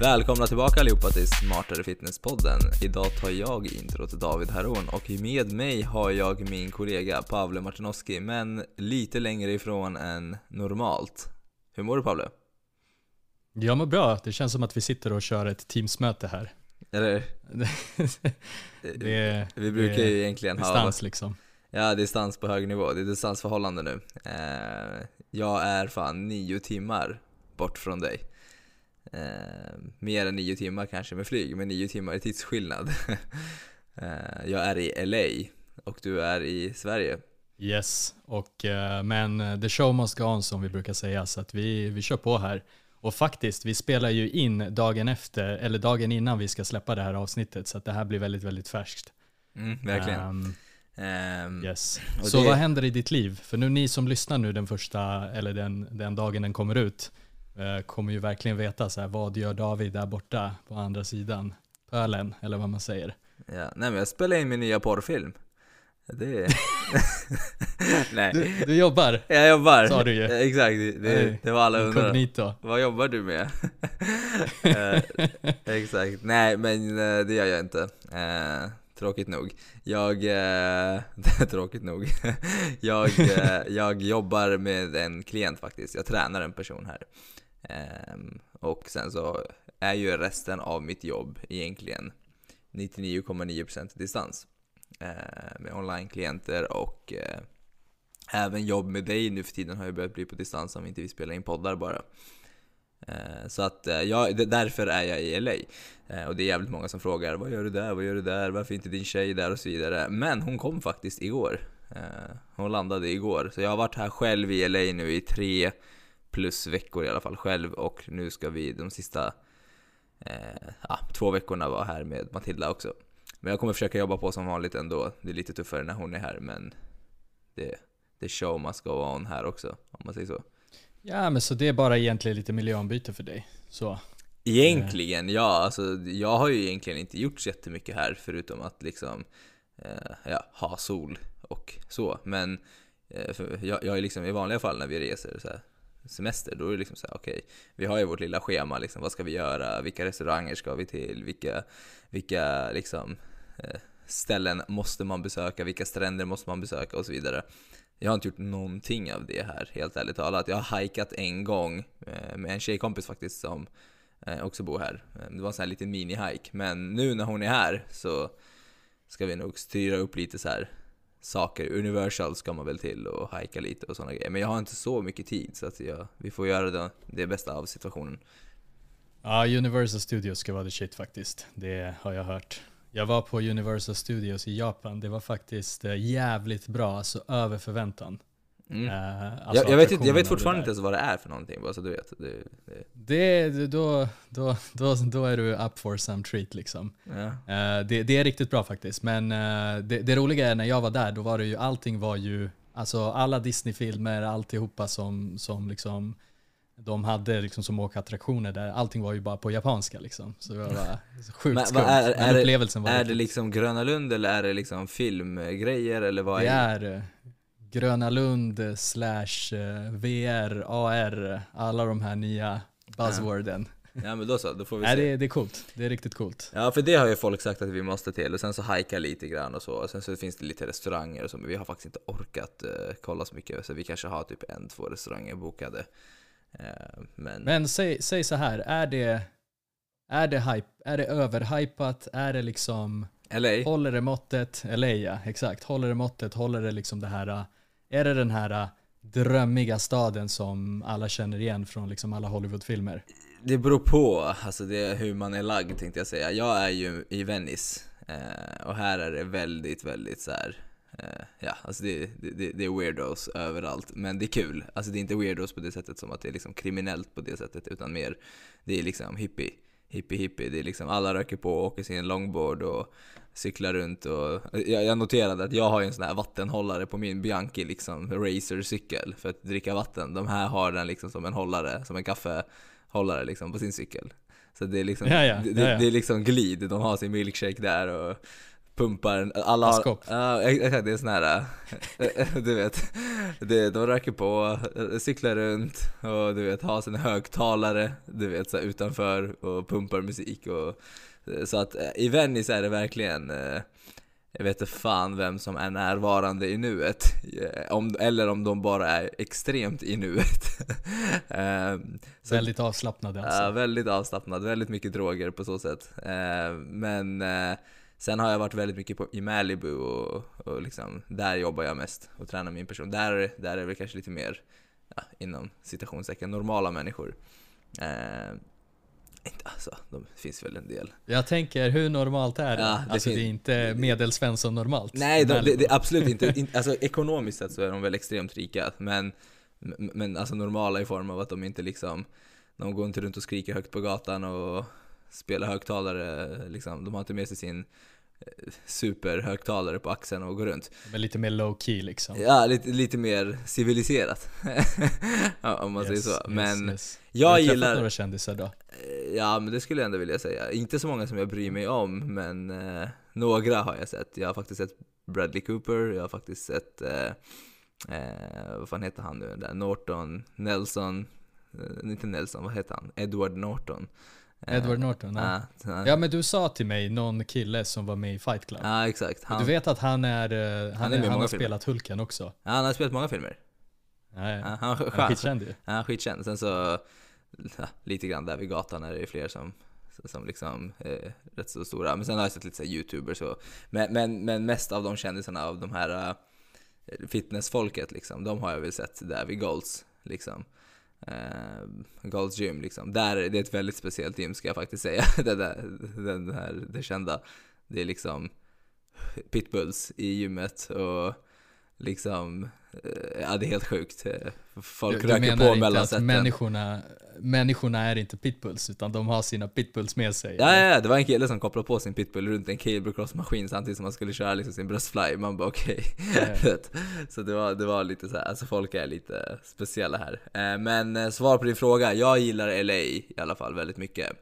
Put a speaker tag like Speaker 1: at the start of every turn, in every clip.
Speaker 1: Välkomna tillbaka allihopa till Smartare Fitness-podden. Idag tar jag introt David Haron och med mig har jag min kollega Pavle Martinoski, men lite längre ifrån än normalt. Hur mår du Pavle?
Speaker 2: Jag mår bra. Det känns som att vi sitter och kör ett Teamsmöte här.
Speaker 1: Eller?
Speaker 2: det,
Speaker 1: vi brukar
Speaker 2: det,
Speaker 1: ju egentligen
Speaker 2: distans,
Speaker 1: ha...
Speaker 2: Distans liksom.
Speaker 1: Ja, distans på hög nivå. Det är distansförhållande nu. Eh, jag är fan nio timmar bort från dig. Eh, mer än nio timmar kanske med flyg, men nio timmar i tidsskillnad. eh, jag är i LA och du är i Sverige.
Speaker 2: Yes, och, eh, men the show must go on som vi brukar säga, så att vi, vi kör på här. Och faktiskt, vi spelar ju in dagen efter, eller dagen innan vi ska släppa det här avsnittet, så att det här blir väldigt, väldigt färskt.
Speaker 1: Mm, verkligen.
Speaker 2: Um,
Speaker 1: um,
Speaker 2: yes. Så det... vad händer i ditt liv? För nu ni som lyssnar nu den första, eller den, den dagen den kommer ut, kommer ju verkligen veta så här, vad gör David där borta på andra sidan pölen, eller vad man säger.
Speaker 1: Ja, nej men jag spelar in min nya porrfilm. Det är...
Speaker 2: Nej. Du, du, jobbar?
Speaker 1: Jag jobbar.
Speaker 2: Sa du ju.
Speaker 1: Exakt, det, det var alla
Speaker 2: undrar.
Speaker 1: Vad jobbar du med? uh, exakt. Nej, men uh, det gör jag inte. Tråkigt nog. Jag... tråkigt nog. jag, jag jobbar med en klient faktiskt. Jag tränar en person här. Um, och sen så är ju resten av mitt jobb egentligen 99,9% distans. Eh, med online-klienter och eh, även jobb med dig nu för tiden har ju börjat bli på distans om inte vi spelar in poddar bara. Eh, så att ja, därför är jag i LA. Och det är jävligt många som frågar vad gör du där, vad gör du där, varför är inte din tjej där och så vidare. Men hon kom faktiskt igår. Hon landade igår. Så jag har varit här själv i LA nu i tre plus veckor i alla fall själv och nu ska vi de sista ja, två veckorna vara här med Matilda också. Men jag kommer försöka jobba på som vanligt ändå. Det är lite tuffare när hon är här, men det, det show must go on här också, om man säger så.
Speaker 2: Ja, men så det är bara egentligen lite miljöombyte för dig? Så.
Speaker 1: Egentligen, ja. Alltså, jag har ju egentligen inte gjort så jättemycket här, förutom att liksom eh, ja, ha sol och så. Men eh, jag, jag är liksom i vanliga fall när vi reser så här, semester, då är det liksom så här, okej, okay, vi har ju vårt lilla schema, liksom, vad ska vi göra, vilka restauranger ska vi till, vilka, vilka liksom Eh, ställen måste man besöka, vilka stränder måste man besöka och så vidare. Jag har inte gjort någonting av det här, helt ärligt talat. Jag har hajkat en gång eh, med en tjejkompis faktiskt som eh, också bor här. Eh, det var en sån här liten mini-hike, men nu när hon är här så ska vi nog styra upp lite så här saker. Universal ska man väl till och hajka lite och sådana grejer. Men jag har inte så mycket tid så att jag, vi får göra det, det bästa av situationen.
Speaker 2: Ja, Universal Studios ska vara the shit faktiskt. Det har jag hört. Jag var på Universal Studios i Japan. Det var faktiskt eh, jävligt bra, alltså över förväntan.
Speaker 1: Mm. Uh, alltså jag, jag, vet inte, jag vet fortfarande inte ens vad det är för någonting, bara så du vet. Det,
Speaker 2: det. det då, då, då, då är du up for some treat liksom. Ja. Uh, det, det, är riktigt bra faktiskt. Men uh, det, det roliga är när jag var där, då var det ju, allting var ju, alltså alla Disney-filmer, alltihopa som, som liksom de hade liksom som åkattraktioner där allting var ju bara på japanska liksom. Så det var bara sjukt Men, skumt. Är,
Speaker 1: är, upplevelsen var är det liksom Gröna Lund eller är det liksom filmgrejer eller vad
Speaker 2: det är det? Gröna Lund slash eh, VR, AR, alla de här nya buzzworden.
Speaker 1: Ja men då så, då får vi
Speaker 2: se.
Speaker 1: Nej,
Speaker 2: det, är, det är coolt. Det är riktigt coolt.
Speaker 1: Ja för det har ju folk sagt att vi måste till och sen så hajka lite grann och så. Och sen så finns det lite restauranger och så men vi har faktiskt inte orkat uh, kolla så mycket så vi kanske har typ en, två restauranger bokade.
Speaker 2: Eh, men, Men säg, säg så här, är det, är det, hype, är det överhypat? Är det liksom...
Speaker 1: LA?
Speaker 2: Håller det måttet? LA ja, exakt. Håller det måttet? Håller det liksom det här... Är det den här äh, drömmiga staden som alla känner igen från liksom alla Hollywoodfilmer?
Speaker 1: Det beror på, alltså det är hur man är lagd tänkte jag säga. Jag är ju i Venice eh, och här är det väldigt, väldigt så här eh, ja, alltså det, det, det, är weirdos överallt, men det är kul. Alltså det är inte weirdos på det sättet som att det är liksom kriminellt på det sättet, utan mer det är liksom hippie, hippie, hippie. Det är liksom alla röker på och åker sin longboard och cyklar runt och jag, jag noterade att jag har en sån här vattenhållare på min Bianchi liksom racercykel för att dricka vatten. De här har den liksom som en hållare, som en kaffehållare liksom på sin cykel. Så det är liksom,
Speaker 2: ja, ja,
Speaker 1: det, det, är liksom glid, de har sin milkshake där och pumpar, alla har, ja exakt, det är sån här, du vet, det, de röker på, cyklar runt och du vet, har sina högtalare, du vet, så utanför och pumpar musik och så att i Venice är det verkligen jag vet inte fan vem som är närvarande i nuet, om, eller om de bara är extremt i nuet.
Speaker 2: um, väldigt avslappnade alltså.
Speaker 1: Ja, väldigt avslappnad, väldigt mycket droger på så sätt. Men sen har jag varit väldigt mycket på, i Malibu och, och liksom, där jobbar jag mest och tränar min person. Där, där är det kanske lite mer, ja, inom citationstecken, normala människor. Alltså, de finns väl en del.
Speaker 2: Jag tänker, hur normalt är det? Ja, det alltså det är inte medelsvensson normalt.
Speaker 1: Nej, de, det, det, absolut inte. alltså ekonomiskt sett så är de väl extremt rika, men, men alltså normala i form av att de inte liksom, de går inte runt och skriker högt på gatan och spelar högtalare, liksom. De har inte med sig sin superhögtalare på axeln och går runt.
Speaker 2: Men lite mer low key liksom.
Speaker 1: Ja, lite, lite mer civiliserat. om man yes, säger så. Men yes. jag har gillar... Har
Speaker 2: några kändisar då?
Speaker 1: Eh, ja, men det skulle jag ändå vilja säga. Inte så många som jag bryr mig om, men eh, några har jag sett. Jag har faktiskt sett Bradley Cooper, jag har faktiskt sett, eh, eh, vad fan heter han nu, där Norton, Nelson, eh, inte Nelson, vad heter han? Edward Norton.
Speaker 2: Edward Norton? Ja. ja. ja men du sa till mig någon kille som var med i Fight Club.
Speaker 1: Ja exakt.
Speaker 2: Han, du vet att han är, eh, han, han, är han har filmer. spelat Hulken också?
Speaker 1: Ja han har spelat många filmer.
Speaker 2: Ja, ja. ja han, han är skitkänd ju.
Speaker 1: Ja skitkänd. Sen så, lite grann där vid gatan är det fler som som liksom är rätt så stora. Men sen har jag sett lite så youtubers och men, men, men mest av de kändisarna av de här uh, fitnessfolket liksom, de har jag väl sett där vid Golds liksom eh, Gold's Gym liksom. Där, det är ett väldigt speciellt gym ska jag faktiskt säga. det, där, den här, det kända. Det är liksom pitbulls i gymmet och liksom, ja det är helt sjukt. Folk du, röker du på mellan sätten.
Speaker 2: Människorna, människorna är inte pitbulls, utan de har sina pitbulls med sig?
Speaker 1: Ja, ja, ja, det var en kille som kopplade på sin pitbull runt en cable cross maskin samtidigt som han skulle köra liksom sin bröstfly. Man bara okej. Okay. så det var, det var lite så här, alltså folk är lite speciella här. Eh, men eh, svar på din fråga, jag gillar LA i alla fall väldigt mycket.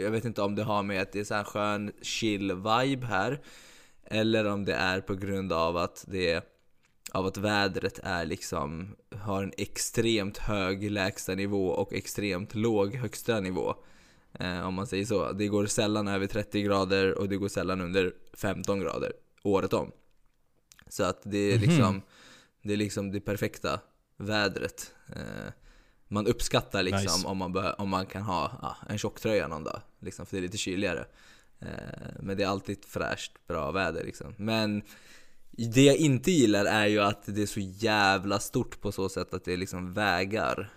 Speaker 1: Jag vet inte om det har med att det är så här skön chill vibe här, eller om det är på grund av att det är av att vädret är liksom, har en extremt hög lägsta nivå och extremt låg högsta nivå. Eh, om man säger så. Det går sällan över 30 grader och det går sällan under 15 grader året om. Så att det är mhm. liksom, det är liksom det perfekta vädret. Eh, man uppskattar liksom nice. om, man om man kan ha ja, en tjocktröja någon dag, liksom, för det är lite kyligare. Eh, men det är alltid fräscht, bra väder liksom. Men det jag inte gillar är ju att det är så jävla stort på så sätt att det är liksom vägar.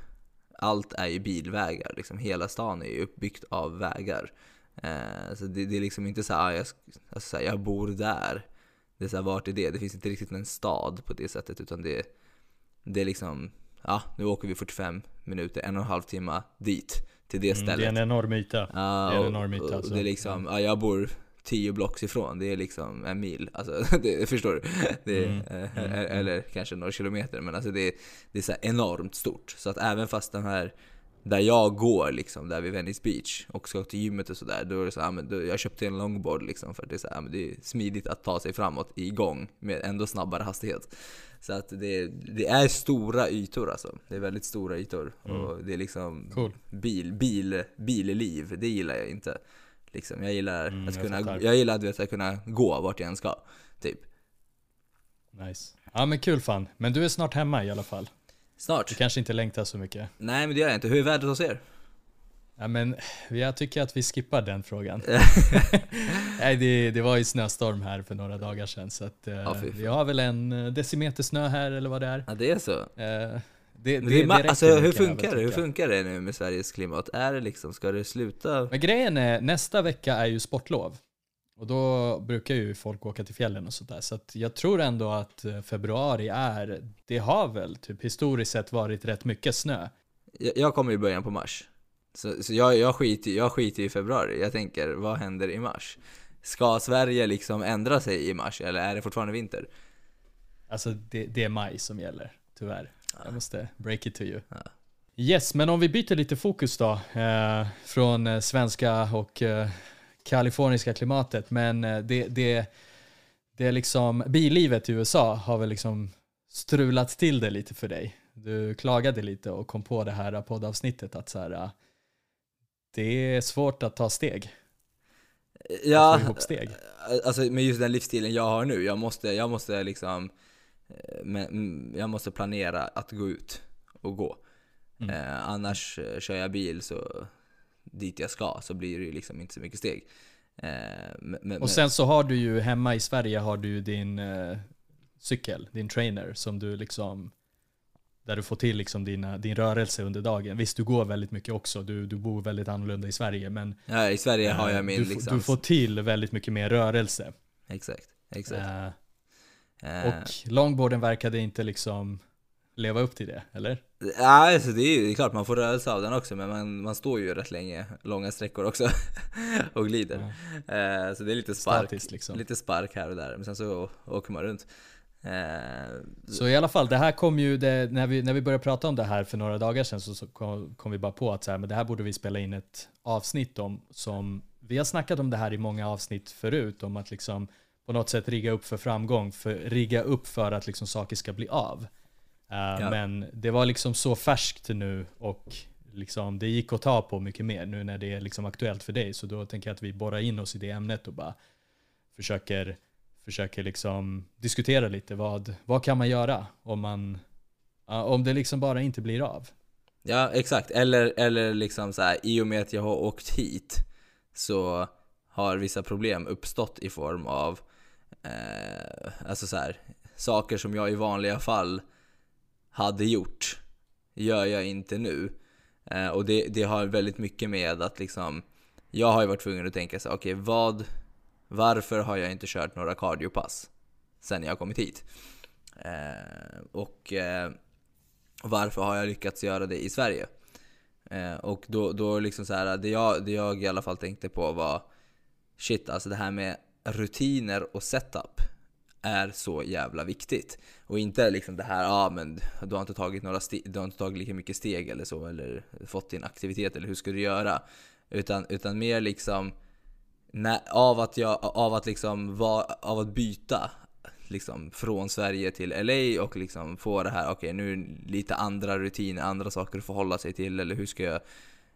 Speaker 1: Allt är ju bilvägar, liksom hela stan är ju uppbyggt av vägar. Eh, så det, det, är liksom inte så här, ah, jag, alltså så här, jag bor där. Det är så här, vart är det? Det finns inte riktigt en stad på det sättet utan det, det är liksom, ja nu åker vi 45 minuter, en och en halv timme dit till det stället. Mm,
Speaker 2: det är en enorm yta. Ja,
Speaker 1: det är en enorm yta alltså. det är liksom, ja, jag bor tio blocks ifrån, det är liksom en mil. Alltså, det, förstår du? Det är, mm. Eh, mm. Eller kanske några kilometer, men alltså det, det är så enormt stort. Så att även fast den här, där jag går liksom, där vid Venice Beach och ska till gymmet och sådär, då är det så här, men då, jag köpte en longboard liksom för att det är, så här, men det är smidigt att ta sig framåt igång med ändå snabbare hastighet. Så att det, det är stora ytor alltså. Det är väldigt stora ytor. Mm. Och det är liksom
Speaker 2: cool.
Speaker 1: bil, bil, billiv, det gillar jag inte. Liksom. Jag gillar mm, att kunna, jag, jag gillar att, vet, att kunna gå vart jag än ska. Typ.
Speaker 2: Nice. Ja men kul fan. Men du är snart hemma i alla fall.
Speaker 1: Snart.
Speaker 2: Du kanske inte längtar så mycket.
Speaker 1: Nej men det gör jag inte. Hur är vädret hos er?
Speaker 2: Ja men jag tycker att vi skippar den frågan. Nej det, det var ju snöstorm här för några dagar sedan så att, eh, vi har väl en eh, decimeter snö här eller vad det är.
Speaker 1: Ja det är så? Eh, det, det, det alltså, hur funkar det? Hur funkar det nu med Sveriges klimat? Är det liksom, ska det sluta?
Speaker 2: Men grejen är, nästa vecka är ju sportlov. Och då brukar ju folk åka till fjällen och sådär. Så att jag tror ändå att eh, februari är, det har väl typ historiskt sett varit rätt mycket snö.
Speaker 1: Jag, jag kommer i början på mars. Så, så jag, jag, skiter, jag skiter i februari. Jag tänker, vad händer i mars? Ska Sverige liksom ändra sig i mars eller är det fortfarande vinter?
Speaker 2: Alltså det, det är maj som gäller, tyvärr. Jag måste break it to you. Yes, men om vi byter lite fokus då. Eh, från eh, svenska och eh, kaliforniska klimatet. Men eh, det, det, det är liksom, billivet i USA har väl liksom strulat till det lite för dig. Du klagade lite och kom på det här poddavsnittet att så här, det är svårt att ta steg.
Speaker 1: Ja, steg. alltså med just den livsstilen jag har nu, jag måste, jag måste liksom, mm, jag måste planera att gå ut och gå. Mm. Eh, annars eh, kör jag bil så dit jag ska så blir det ju liksom inte så mycket steg.
Speaker 2: Eh, men, och sen så har du ju hemma i Sverige har du din eh, cykel, din trainer som du liksom där du får till liksom dina, din rörelse under dagen. Visst, du går väldigt mycket också. Du, du bor väldigt annorlunda i Sverige. Men
Speaker 1: ja, i Sverige har jag min
Speaker 2: du,
Speaker 1: liksom...
Speaker 2: du får till väldigt mycket mer rörelse.
Speaker 1: Exakt, exakt. Uh.
Speaker 2: Och longboarden verkade inte liksom leva upp till det, eller?
Speaker 1: Ja, alltså det, är, det är klart man får rörelse av den också, men man, man står ju rätt länge, långa sträckor också, och glider. Ja. Uh, så det är lite spark, Statiskt, liksom. lite spark här och där, men sen så åker man runt.
Speaker 2: Uh, så i alla fall, det här kom ju, det, när, vi, när vi började prata om det här för några dagar sedan så, så kom, kom, vi bara på att så här, men det här borde vi spela in ett avsnitt om. Som, vi har snackat om det här i många avsnitt förut, om att liksom på något sätt rigga upp för framgång, för, rigga upp för att liksom saker ska bli av. Uh, ja. Men det var liksom så färskt nu och liksom, det gick att ta på mycket mer nu när det är liksom aktuellt för dig. Så då tänker jag att vi borrar in oss i det ämnet och bara försöker, försöker liksom diskutera lite. Vad, vad kan man göra om, man, uh, om det liksom bara inte blir av?
Speaker 1: Ja, exakt. Eller, eller liksom så här, i och med att jag har åkt hit så har vissa problem uppstått i form av eh, alltså så här, saker som jag i vanliga fall hade gjort gör jag inte nu. Eh, och det, det har väldigt mycket med att liksom jag har ju varit tvungen att tänka så okej okay, vad varför har jag inte kört några cardiopass sen jag kommit hit? Eh, och eh, varför har jag lyckats göra det i Sverige? Eh, och då, då liksom så här, det jag, det jag i alla fall tänkte på var shit alltså det här med rutiner och setup är så jävla viktigt. Och inte liksom det här, ja ah, men du har inte tagit några du har inte tagit lika mycket steg eller så, eller fått din aktivitet, eller hur ska du göra? Utan, utan mer liksom, när, av att jag, av att liksom, va, av att byta liksom från Sverige till LA och liksom få det här, okej okay, nu lite andra rutiner, andra saker att förhålla sig till, eller hur ska jag,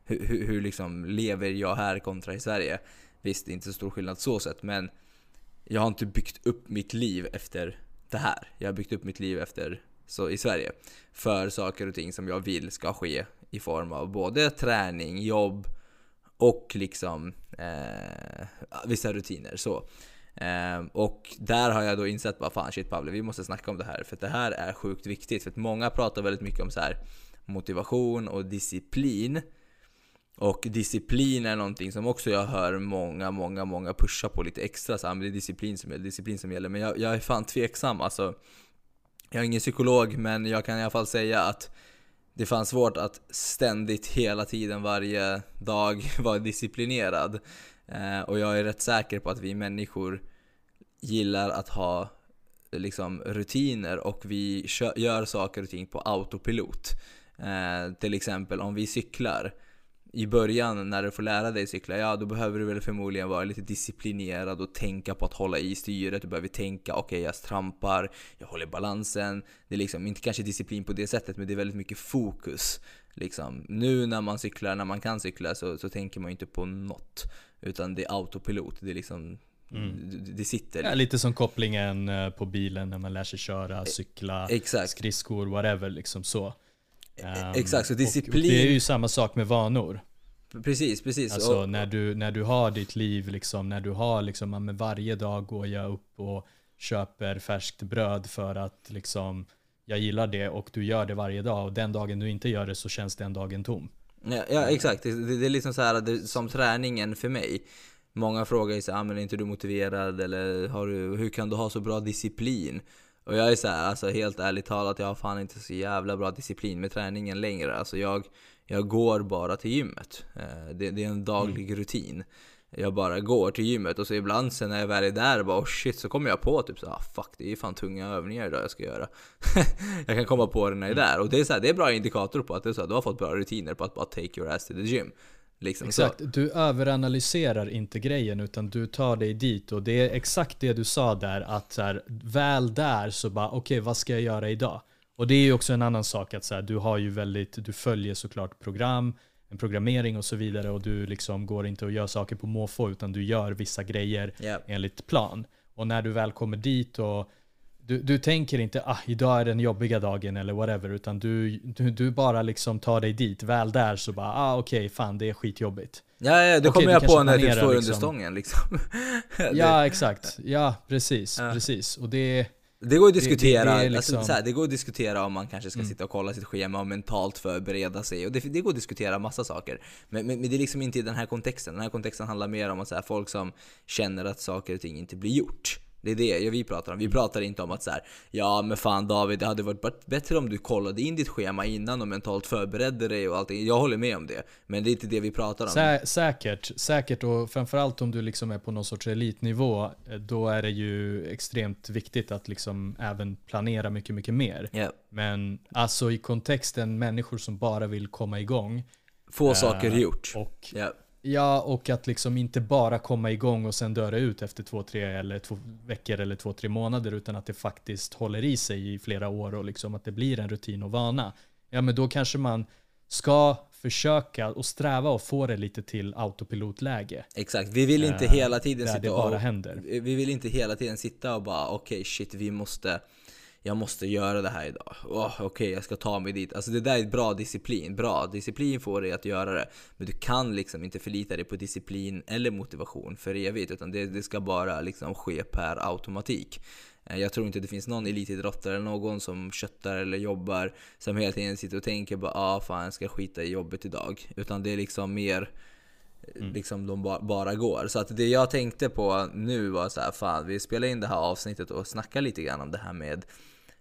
Speaker 1: hur, hur, hur liksom lever jag här kontra i Sverige? Visst, det är inte så stor skillnad så sett, men jag har inte byggt upp mitt liv efter det här. Jag har byggt upp mitt liv efter, så i Sverige, för saker och ting som jag vill ska ske i form av både träning, jobb och liksom eh, vissa rutiner. Så. Eh, och där har jag då insett bara fan shit Pavle, vi måste snacka om det här för det här är sjukt viktigt. För att många pratar väldigt mycket om så här motivation och disciplin. Och disciplin är någonting som också jag hör många, många, många pusha på lite extra så här, men det är disciplin som, disciplin som gäller. Men jag, jag är fan tveksam alltså. Jag är ingen psykolog, men jag kan i alla fall säga att det fanns svårt att ständigt, hela tiden, varje dag vara disciplinerad. Eh, och jag är rätt säker på att vi människor gillar att ha liksom rutiner och vi gör saker och ting på autopilot. Eh, till exempel om vi cyklar i början när du får lära dig cykla, ja då behöver du väl förmodligen vara lite disciplinerad och tänka på att hålla i styret. Du behöver tänka, okej okay, jag trampar, jag håller balansen. Det är liksom inte kanske disciplin på det sättet, men det är väldigt mycket fokus. Liksom. Nu när man cyklar, när man kan cykla, så, så tänker man ju inte på något. Utan det är autopilot, det är liksom Mm. Det sitter.
Speaker 2: Ja, lite som kopplingen eh, på bilen när man lär sig köra, cykla, Exakt. skridskor, whatever liksom så.
Speaker 1: Um, Exakt, så disciplin...
Speaker 2: det är ju samma sak med vanor.
Speaker 1: Precis, precis.
Speaker 2: Alltså och, när, du, när du har ditt liv, liksom, när du har liksom, men varje dag går jag upp och köper färskt bröd för att liksom, jag gillar det och du gör det varje dag och den dagen du inte gör det så känns den dagen tom.
Speaker 1: Ja, ja exakt, det, det, är liksom så här det, som träningen för mig. Många frågar ju så ah, men är inte du motiverad eller har du, hur kan du ha så bra disciplin? Och jag är så här, alltså helt ärligt talat, jag har fan inte så jävla bra disciplin med träningen längre. Alltså jag, jag går bara till gymmet. Eh, det, det är en daglig mm. rutin. Jag bara går till gymmet och så ibland sen när jag väl är där bara oh shit så kommer jag på typ så ah, fuck det är ju fan tunga övningar idag jag ska göra. jag kan komma på det när jag är mm. där och det är så här, det är bra indikator på att det är så här, du har fått bra rutiner på att bara take your ass to the gym. Liksom,
Speaker 2: exakt, så. du överanalyserar inte grejen utan du tar dig dit och det är exakt det du sa där att så här, väl där så bara okej okay, vad ska jag göra idag? Och det är ju också en annan sak att så här, du har ju väldigt, du följer såklart program, en programmering och så vidare och du liksom går inte och gör saker på måfå utan du gör vissa grejer
Speaker 1: yep.
Speaker 2: enligt plan. Och när du väl kommer dit och du, du tänker inte ah, idag är den jobbiga dagen eller whatever utan du, du, du bara liksom tar dig dit. Väl där så bara ah okej okay, fan det är skitjobbigt.
Speaker 1: Ja, ja det okay, kommer jag på när du står liksom. under stången liksom.
Speaker 2: ja exakt, ja precis, ja. precis. Och det
Speaker 1: det går att diskutera, det, det, det, liksom... alltså, här, det, går att diskutera om man kanske ska mm. sitta och kolla sitt schema och mentalt förbereda sig. Och det, det går att diskutera massa saker. Men, men, men, det är liksom inte i den här kontexten. Den här kontexten handlar mer om att så här, folk som känner att saker och ting inte blir gjort. Det är det vi pratar om. Vi pratar inte om att så här, ja men fan David, det hade varit bättre om du kollade in ditt schema innan och mentalt förberedde dig och allting. Jag håller med om det. Men det är inte det vi pratar om.
Speaker 2: Sä säkert, säkert och framförallt om du liksom är på någon sorts elitnivå, eh, då är det ju extremt viktigt att liksom även planera mycket, mycket mer.
Speaker 1: Yeah.
Speaker 2: Men alltså i kontexten människor som bara vill komma igång.
Speaker 1: Få äh, saker gjort.
Speaker 2: Och
Speaker 1: yeah.
Speaker 2: Ja, och att liksom inte bara komma igång och sen dö ut efter två, tre eller två veckor eller två, tre månader utan att det faktiskt håller i sig i flera år och liksom att det blir en rutin och vana. Ja, men då kanske man ska försöka och sträva och få det lite till autopilotläge.
Speaker 1: Exakt, vi vill inte hela tiden
Speaker 2: sitta och... bara händer.
Speaker 1: Vi vill inte hela tiden sitta och bara okej okay, shit vi måste jag måste göra det här idag. Oh, Okej, okay, jag ska ta mig dit. Alltså det där är bra disciplin. Bra, disciplin får dig att göra det. Men du kan liksom inte förlita dig på disciplin eller motivation för evigt. Utan det, det ska bara liksom ske per automatik. Eh, jag tror inte det finns någon elitidrottare eller någon som köttar eller jobbar som hela tiden sitter och tänker bara ah fan jag ska skita i jobbet idag. Utan det är liksom mer Mm. liksom de bara går. Så att det jag tänkte på nu var så här, fan vi spelar in det här avsnittet och snackar lite grann om det här med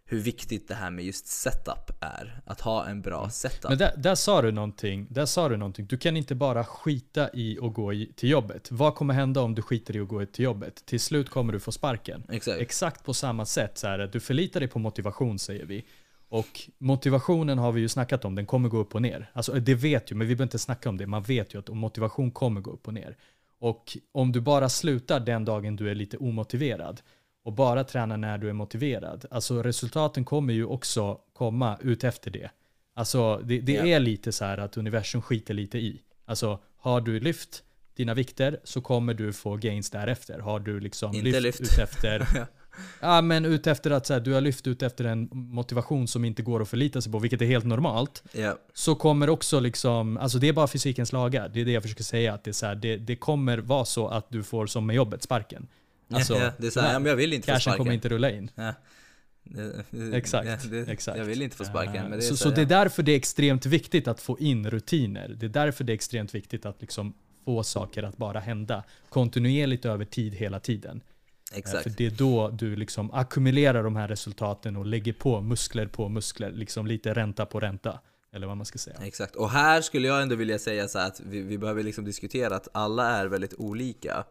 Speaker 1: hur viktigt det här med just setup är. Att ha en bra setup.
Speaker 2: Men där, där, sa du någonting. Där sa du någonting. Du kan inte bara skita i att gå i, till jobbet. Vad kommer hända om du skiter i att gå till jobbet? Till slut kommer du få sparken.
Speaker 1: Exakt,
Speaker 2: Exakt på samma sätt. Så här, du förlitar dig på motivation säger vi. Och motivationen har vi ju snackat om, den kommer gå upp och ner. Alltså det vet ju, men vi behöver inte snacka om det. Man vet ju att motivation kommer gå upp och ner. Och om du bara slutar den dagen du är lite omotiverad, och bara träna när du är motiverad. Alltså resultaten kommer ju också komma ut efter det. Alltså det, det yeah. är lite så här att universum skiter lite i. Alltså har du lyft dina vikter så kommer du få gains därefter. Har du liksom
Speaker 1: Inte lyft,
Speaker 2: lyft. ut efter Ja men ut efter att så här, du har lyft ut efter en motivation som inte går att förlita sig på, vilket är helt normalt.
Speaker 1: Yeah.
Speaker 2: Så kommer också liksom, alltså det är bara fysikens lagar. Det är det jag försöker säga. Att det, är så här, det, det kommer vara så att du får som med jobbet, sparken.
Speaker 1: Alltså, ja, det är så här, men jag vill inte
Speaker 2: få
Speaker 1: sparken.
Speaker 2: kommer inte rulla in.
Speaker 1: Ja.
Speaker 2: exakt,
Speaker 1: ja,
Speaker 2: det, exakt.
Speaker 1: Jag vill inte få sparken. Men det
Speaker 2: så, så,
Speaker 1: så
Speaker 2: det är därför det är extremt viktigt att få in rutiner. Det är därför det är extremt viktigt att liksom få saker att bara hända kontinuerligt över tid hela tiden.
Speaker 1: Exakt.
Speaker 2: För det är då du liksom ackumulerar de här resultaten och lägger på muskler på muskler, liksom lite ränta på ränta. Eller vad man ska säga.
Speaker 1: Exakt, och här skulle jag ändå vilja säga så att vi, vi behöver liksom diskutera att alla är väldigt olika.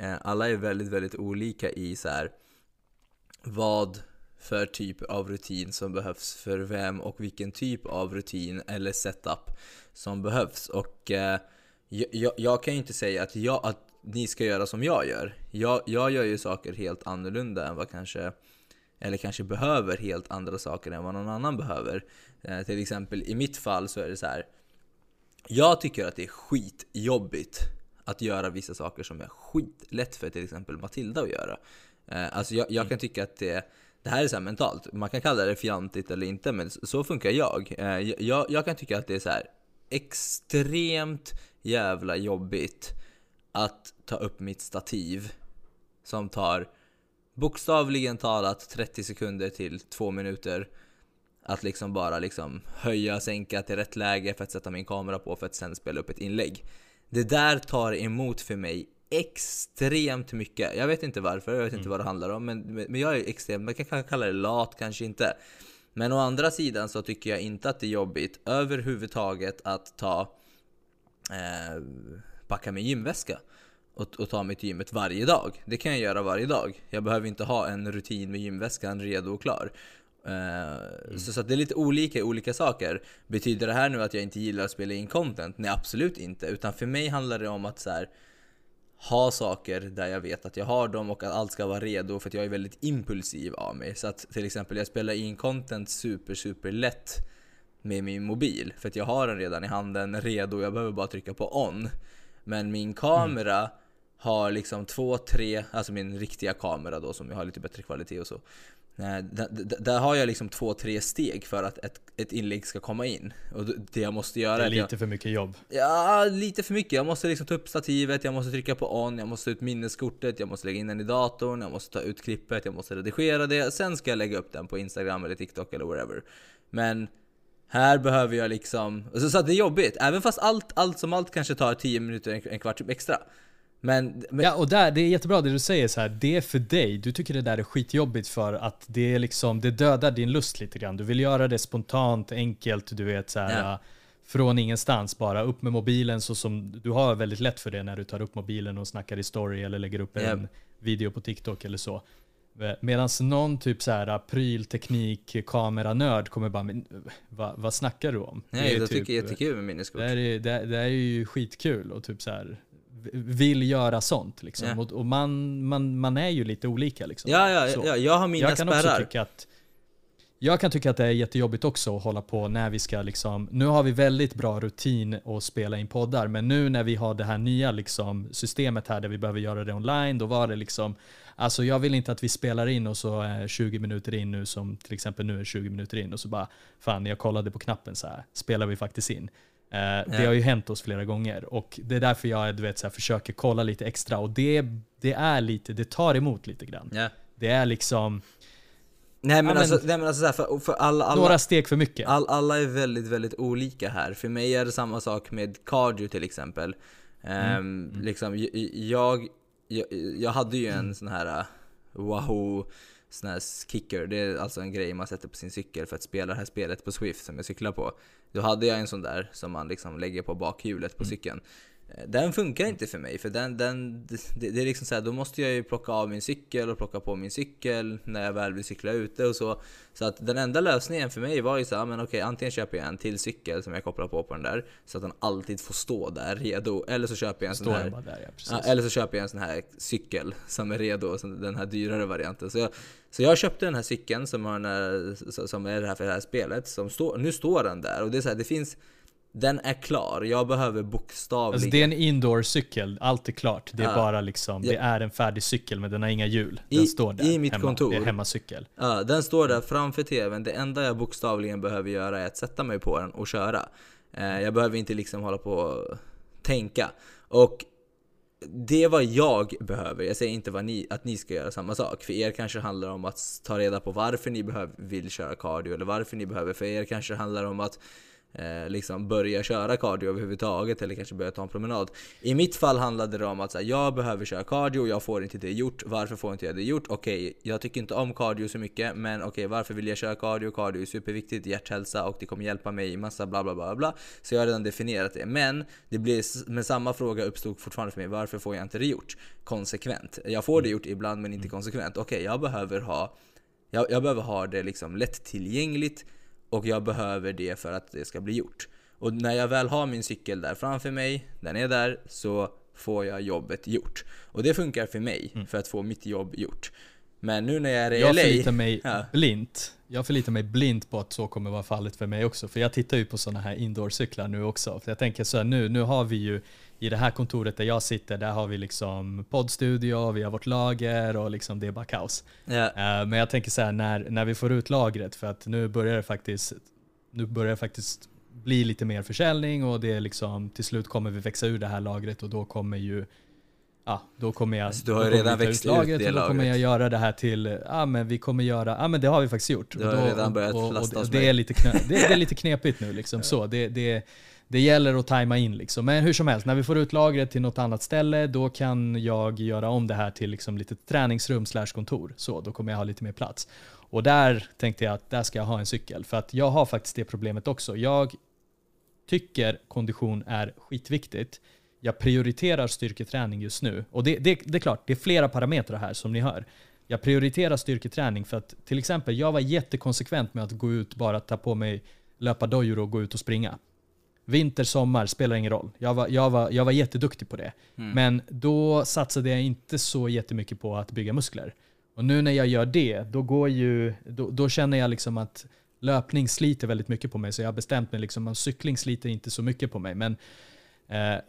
Speaker 1: Eh, alla är väldigt, väldigt olika i så här, vad för typ av rutin som behövs för vem och vilken typ av rutin eller setup som behövs. Och eh, jag, jag, kan ju inte säga att, jag, att ni ska göra som jag gör. Jag, jag gör ju saker helt annorlunda än vad kanske eller kanske behöver helt andra saker än vad någon annan behöver. Eh, till exempel i mitt fall så är det så här. Jag tycker att det är skitjobbigt att göra vissa saker som är skitlätt för till exempel Matilda att göra. Eh, alltså jag, jag kan tycka att det, det här är så mentalt, man kan kalla det fjantigt eller inte, men så funkar jag. Eh, jag, jag kan tycka att det är så extremt jävla jobbigt att ta upp mitt stativ som tar bokstavligen talat 30 sekunder till 2 minuter att liksom bara liksom höja, sänka till rätt läge för att sätta min kamera på för att sen spela upp ett inlägg. Det där tar emot för mig extremt mycket. Jag vet inte varför, jag vet inte mm. vad det handlar om, men, men jag är extremt, man kan kalla det lat, kanske inte. Men å andra sidan så tycker jag inte att det är jobbigt överhuvudtaget att ta eh, packa min gymväska och, och ta mig till gymmet varje dag. Det kan jag göra varje dag. Jag behöver inte ha en rutin med gymväskan redo och klar. Mm. Så, så det är lite olika olika saker. Betyder det här nu att jag inte gillar att spela in content? Nej absolut inte. Utan för mig handlar det om att så här, ha saker där jag vet att jag har dem och att allt ska vara redo för att jag är väldigt impulsiv av mig. Så att till exempel jag spelar in content super super lätt med min mobil för att jag har den redan i handen redo, jag behöver bara trycka på on. Men min kamera mm. har liksom två, tre, alltså min riktiga kamera då som jag har lite bättre kvalitet och så. Där, har jag liksom två, tre steg för att ett, ett inlägg ska komma in. Och det jag måste göra
Speaker 2: Det är lite
Speaker 1: jag,
Speaker 2: för mycket jobb.
Speaker 1: Ja, lite för mycket. Jag måste liksom ta upp stativet, jag måste trycka på on, jag måste ta ut minneskortet, jag måste lägga in den i datorn, jag måste ta ut klippet, jag måste redigera det. Sen ska jag lägga upp den på Instagram eller TikTok eller whatever. Men här behöver jag liksom... Så, att det är jobbigt. Även fast allt, allt som allt kanske tar 10 minuter, en kvart extra. Men, men,
Speaker 2: Ja, och där, det är jättebra det du säger så här. det är för dig. Du tycker det där är skitjobbigt för att det är liksom, det dödar din lust lite grann. Du vill göra det spontant, enkelt, du vet så här, ja. från ingenstans bara. Upp med mobilen så som du har väldigt lätt för det när du tar upp mobilen och snackar i story eller lägger upp en ja. video på TikTok eller så. Medan någon typ så här prylteknik kameranörd kommer bara, men vad, vad snackar du om?
Speaker 1: Nej,
Speaker 2: jag
Speaker 1: typ, tycker jättekul med minneskort.
Speaker 2: Det är, det, det är ju skitkul och typ så här vill göra sånt. Liksom. Yeah. Och, och, man, man, man är ju lite olika. Liksom.
Speaker 1: Ja, ja, ja, jag har mina
Speaker 2: jag kan
Speaker 1: spärrar.
Speaker 2: Också tycka att, jag kan tycka att det är jättejobbigt också att hålla på när vi ska liksom, nu har vi väldigt bra rutin att spela in poddar, men nu när vi har det här nya liksom, systemet här där vi behöver göra det online, då var det liksom, alltså jag vill inte att vi spelar in och så är 20 minuter in nu som till exempel nu är 20 minuter in och så bara, fan jag kollade på knappen så här, spelar vi faktiskt in? Uh. Det har ju hänt oss flera gånger och det är därför jag du vet, så här, försöker kolla lite extra och det, det är lite, det tar emot lite grann.
Speaker 1: Ja.
Speaker 2: Det är liksom
Speaker 1: Nej men, ja, alltså, nej, men alltså så för, för alla, alla,
Speaker 2: Några steg för mycket.
Speaker 1: All, alla är väldigt, väldigt olika här. För mig är det samma sak med cardio till exempel. Mm. Um, liksom, jag, jag, jag hade ju en mm. sån här uh, Wahoo sån här kicker. Det är alltså en grej man sätter på sin cykel för att spela det här spelet på Swift som jag cyklar på. Då hade jag en sån där som man liksom lägger på bakhjulet på mm. cykeln. Eh, den funkar inte för mig, för den, den, det, det är liksom så här, då måste jag ju plocka av min cykel och plocka på min cykel när jag väl vill cykla ute och så. Så att den enda lösningen för mig var ju så här, men okej, antingen köper jag en till cykel som jag kopplar på på den där, så att den alltid får stå där redo. Eller så köper jag en sån här,
Speaker 2: där, ja,
Speaker 1: eller så köper jag en sån här cykel som är redo, den här dyrare varianten. Så jag, så jag köpte den här cykeln som, har den som är det här för det här spelet, som stå, nu står den där och det är så här, det finns den är klar, jag behöver bokstavligen... Alltså
Speaker 2: det är en indoor-cykel, allt är klart. Det är ja. bara liksom, det är en färdig cykel men den har inga hjul. Den
Speaker 1: I,
Speaker 2: står där.
Speaker 1: I mitt
Speaker 2: hemma.
Speaker 1: kontor.
Speaker 2: Det är hemmacykel.
Speaker 1: Ja, den står där framför TVn. Det enda jag bokstavligen behöver göra är att sätta mig på den och köra. Eh, jag behöver inte liksom hålla på och tänka. Och det är vad jag behöver. Jag säger inte vad ni, att ni ska göra samma sak. För er kanske handlar om att ta reda på varför ni behöver, vill köra cardio eller varför ni behöver. För er kanske handlar om att eh, liksom börja köra cardio överhuvudtaget eller kanske börja ta en promenad. I mitt fall handlade det om att här, jag behöver köra cardio, jag får inte det gjort. Varför får inte jag det gjort? Okej, okay, jag tycker inte om cardio så mycket, men okej, okay, varför vill jag köra cardio? Cardio är superviktigt, hjärthälsa och det kommer hjälpa mig i massa bla bla bla bla. Så jag har redan definierat det. Men det blir, med samma fråga uppstod fortfarande för mig, varför får jag inte det gjort? Konsekvent. Jag får det gjort ibland men inte konsekvent. Okej, okay, jag behöver ha jag, jag behöver ha det liksom lättillgängligt och jag behöver det för att det ska bli gjort. Och när jag väl har min cykel där framför mig, den är där, så får jag jobbet gjort. Och det funkar för mig, mm. för att få mitt jobb gjort. Men nu när jag är i
Speaker 2: jag LA... Förlitar mig ja. blint. Jag förlitar mig blint på att så kommer vara fallet för mig också. För jag tittar ju på sådana här indoor-cyklar nu också. För jag tänker så här, nu, nu har vi ju i det här kontoret där jag sitter, där har vi liksom poddstudio, vi har vårt lager och liksom det är bara kaos.
Speaker 1: Yeah.
Speaker 2: men jag tänker så här, när, när vi får ut lagret, för att nu börjar det faktiskt, nu börjar det faktiskt bli lite mer försäljning och det är liksom, till slut kommer vi växa ur det här lagret och då kommer ju Ja, då kommer jag...
Speaker 1: Alltså, du har ju redan växt ut, lagret, det
Speaker 2: och Då kommer jag göra det här till, ja men vi kommer göra, ja men det har vi faktiskt gjort.
Speaker 1: Du har
Speaker 2: och
Speaker 1: då, redan börjat och, och, och
Speaker 2: det, är lite knö, det, det, är lite knepigt nu liksom så. Det, det, det gäller att tajma in liksom. Men hur som helst, när vi får ut lagret till något annat ställe, då kan jag göra om det här till liksom lite träningsrum slash kontor. Så, då kommer jag ha lite mer plats. Och där tänkte jag att där ska jag ha en cykel. För att jag har faktiskt det problemet också. Jag tycker kondition är skitviktigt. Jag prioriterar styrketräning just nu. Och det, det, det är klart, det är flera parametrar här som ni hör. jag prioriterar styrketräning för att till exempel, jag var jättekonsekvent med att gå ut, bara ta på mig löpardojor och gå ut och springa. Vinter, sommar, spelar ingen roll. Jag var, jag var, jag var jätteduktig på det. Mm. Men då satsade jag inte så jättemycket på att bygga muskler. Och nu när jag gör det, då, går ju, då, då känner jag liksom att löpning sliter väldigt mycket på mig. Så jag har bestämt mig, liksom, att cykling sliter inte så mycket på mig. Men eh,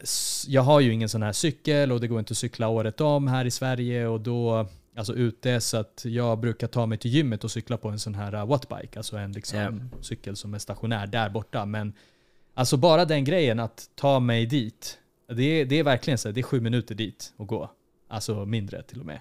Speaker 2: jag har ju ingen sån här cykel och det går inte att cykla året om här i Sverige. och då alltså ute så att jag brukar ta mig till gymmet och cykla på en sån här uh, wattbike, alltså en liksom yeah. cykel som är stationär där borta. Men alltså bara den grejen att ta mig dit, det är, det är verkligen så, det är sju minuter dit och gå. Alltså mindre till och med.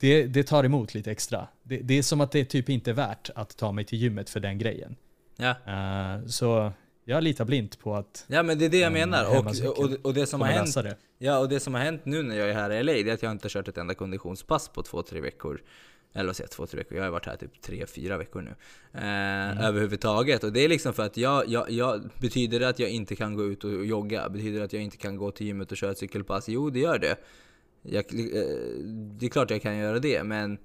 Speaker 2: Det, det tar emot lite extra. Det, det, är som att det typ inte är värt att ta mig till gymmet för den grejen.
Speaker 1: Ja.
Speaker 2: Uh, så jag litar blint på att...
Speaker 1: Ja men det är det jag menar. Och, och, och, det som har hänt. Ja, och det som har hänt nu när jag är här i LA, det är att jag inte har kört ett enda konditionspass på två, tre veckor. Eller vad säger jag, två, tre veckor? Jag har varit här typ tre, fyra veckor nu. Eh, mm. Överhuvudtaget. Och det är liksom för att jag, jag, jag, betyder det att jag inte kan gå ut och jogga? Betyder det att jag inte kan gå till gymmet och köra ett cykelpass? Jo, det gör det. Jag, eh, det är klart jag kan göra det, men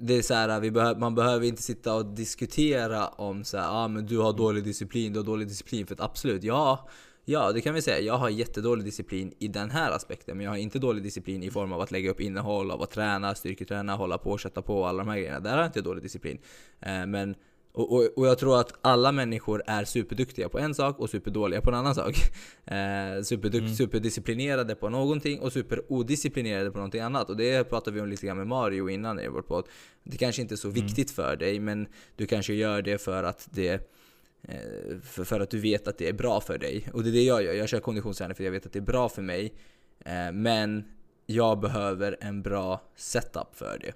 Speaker 1: det är så här, vi behöver, man behöver inte sitta och diskutera om så här, ah, men du har dålig disciplin, du har dålig disciplin. För att absolut, ja, ja det kan vi säga. Jag har jättedålig disciplin i den här aspekten. Men jag har inte dålig disciplin i form av att lägga upp innehåll, av att träna, styrketräna, hålla på, sätta på alla de här grejerna. Där har jag inte dålig disciplin. Eh, men och, och, och, jag tror att alla människor är superduktiga på en sak och superdåliga på en annan sak. Eh, superdukt, mm. Superdisciplinerade på någonting och superodisciplinerade på någonting annat. Och det pratade vi om lite grann med Mario innan i vår podd. Det kanske inte är så mm. viktigt för dig, men du kanske gör det för att det Eh, för, för, att du vet att det är bra för dig. Och det är det jag gör. Jag kör konditionsträning för jag vet att det är bra för mig. Eh, men jag behöver en bra setup för det.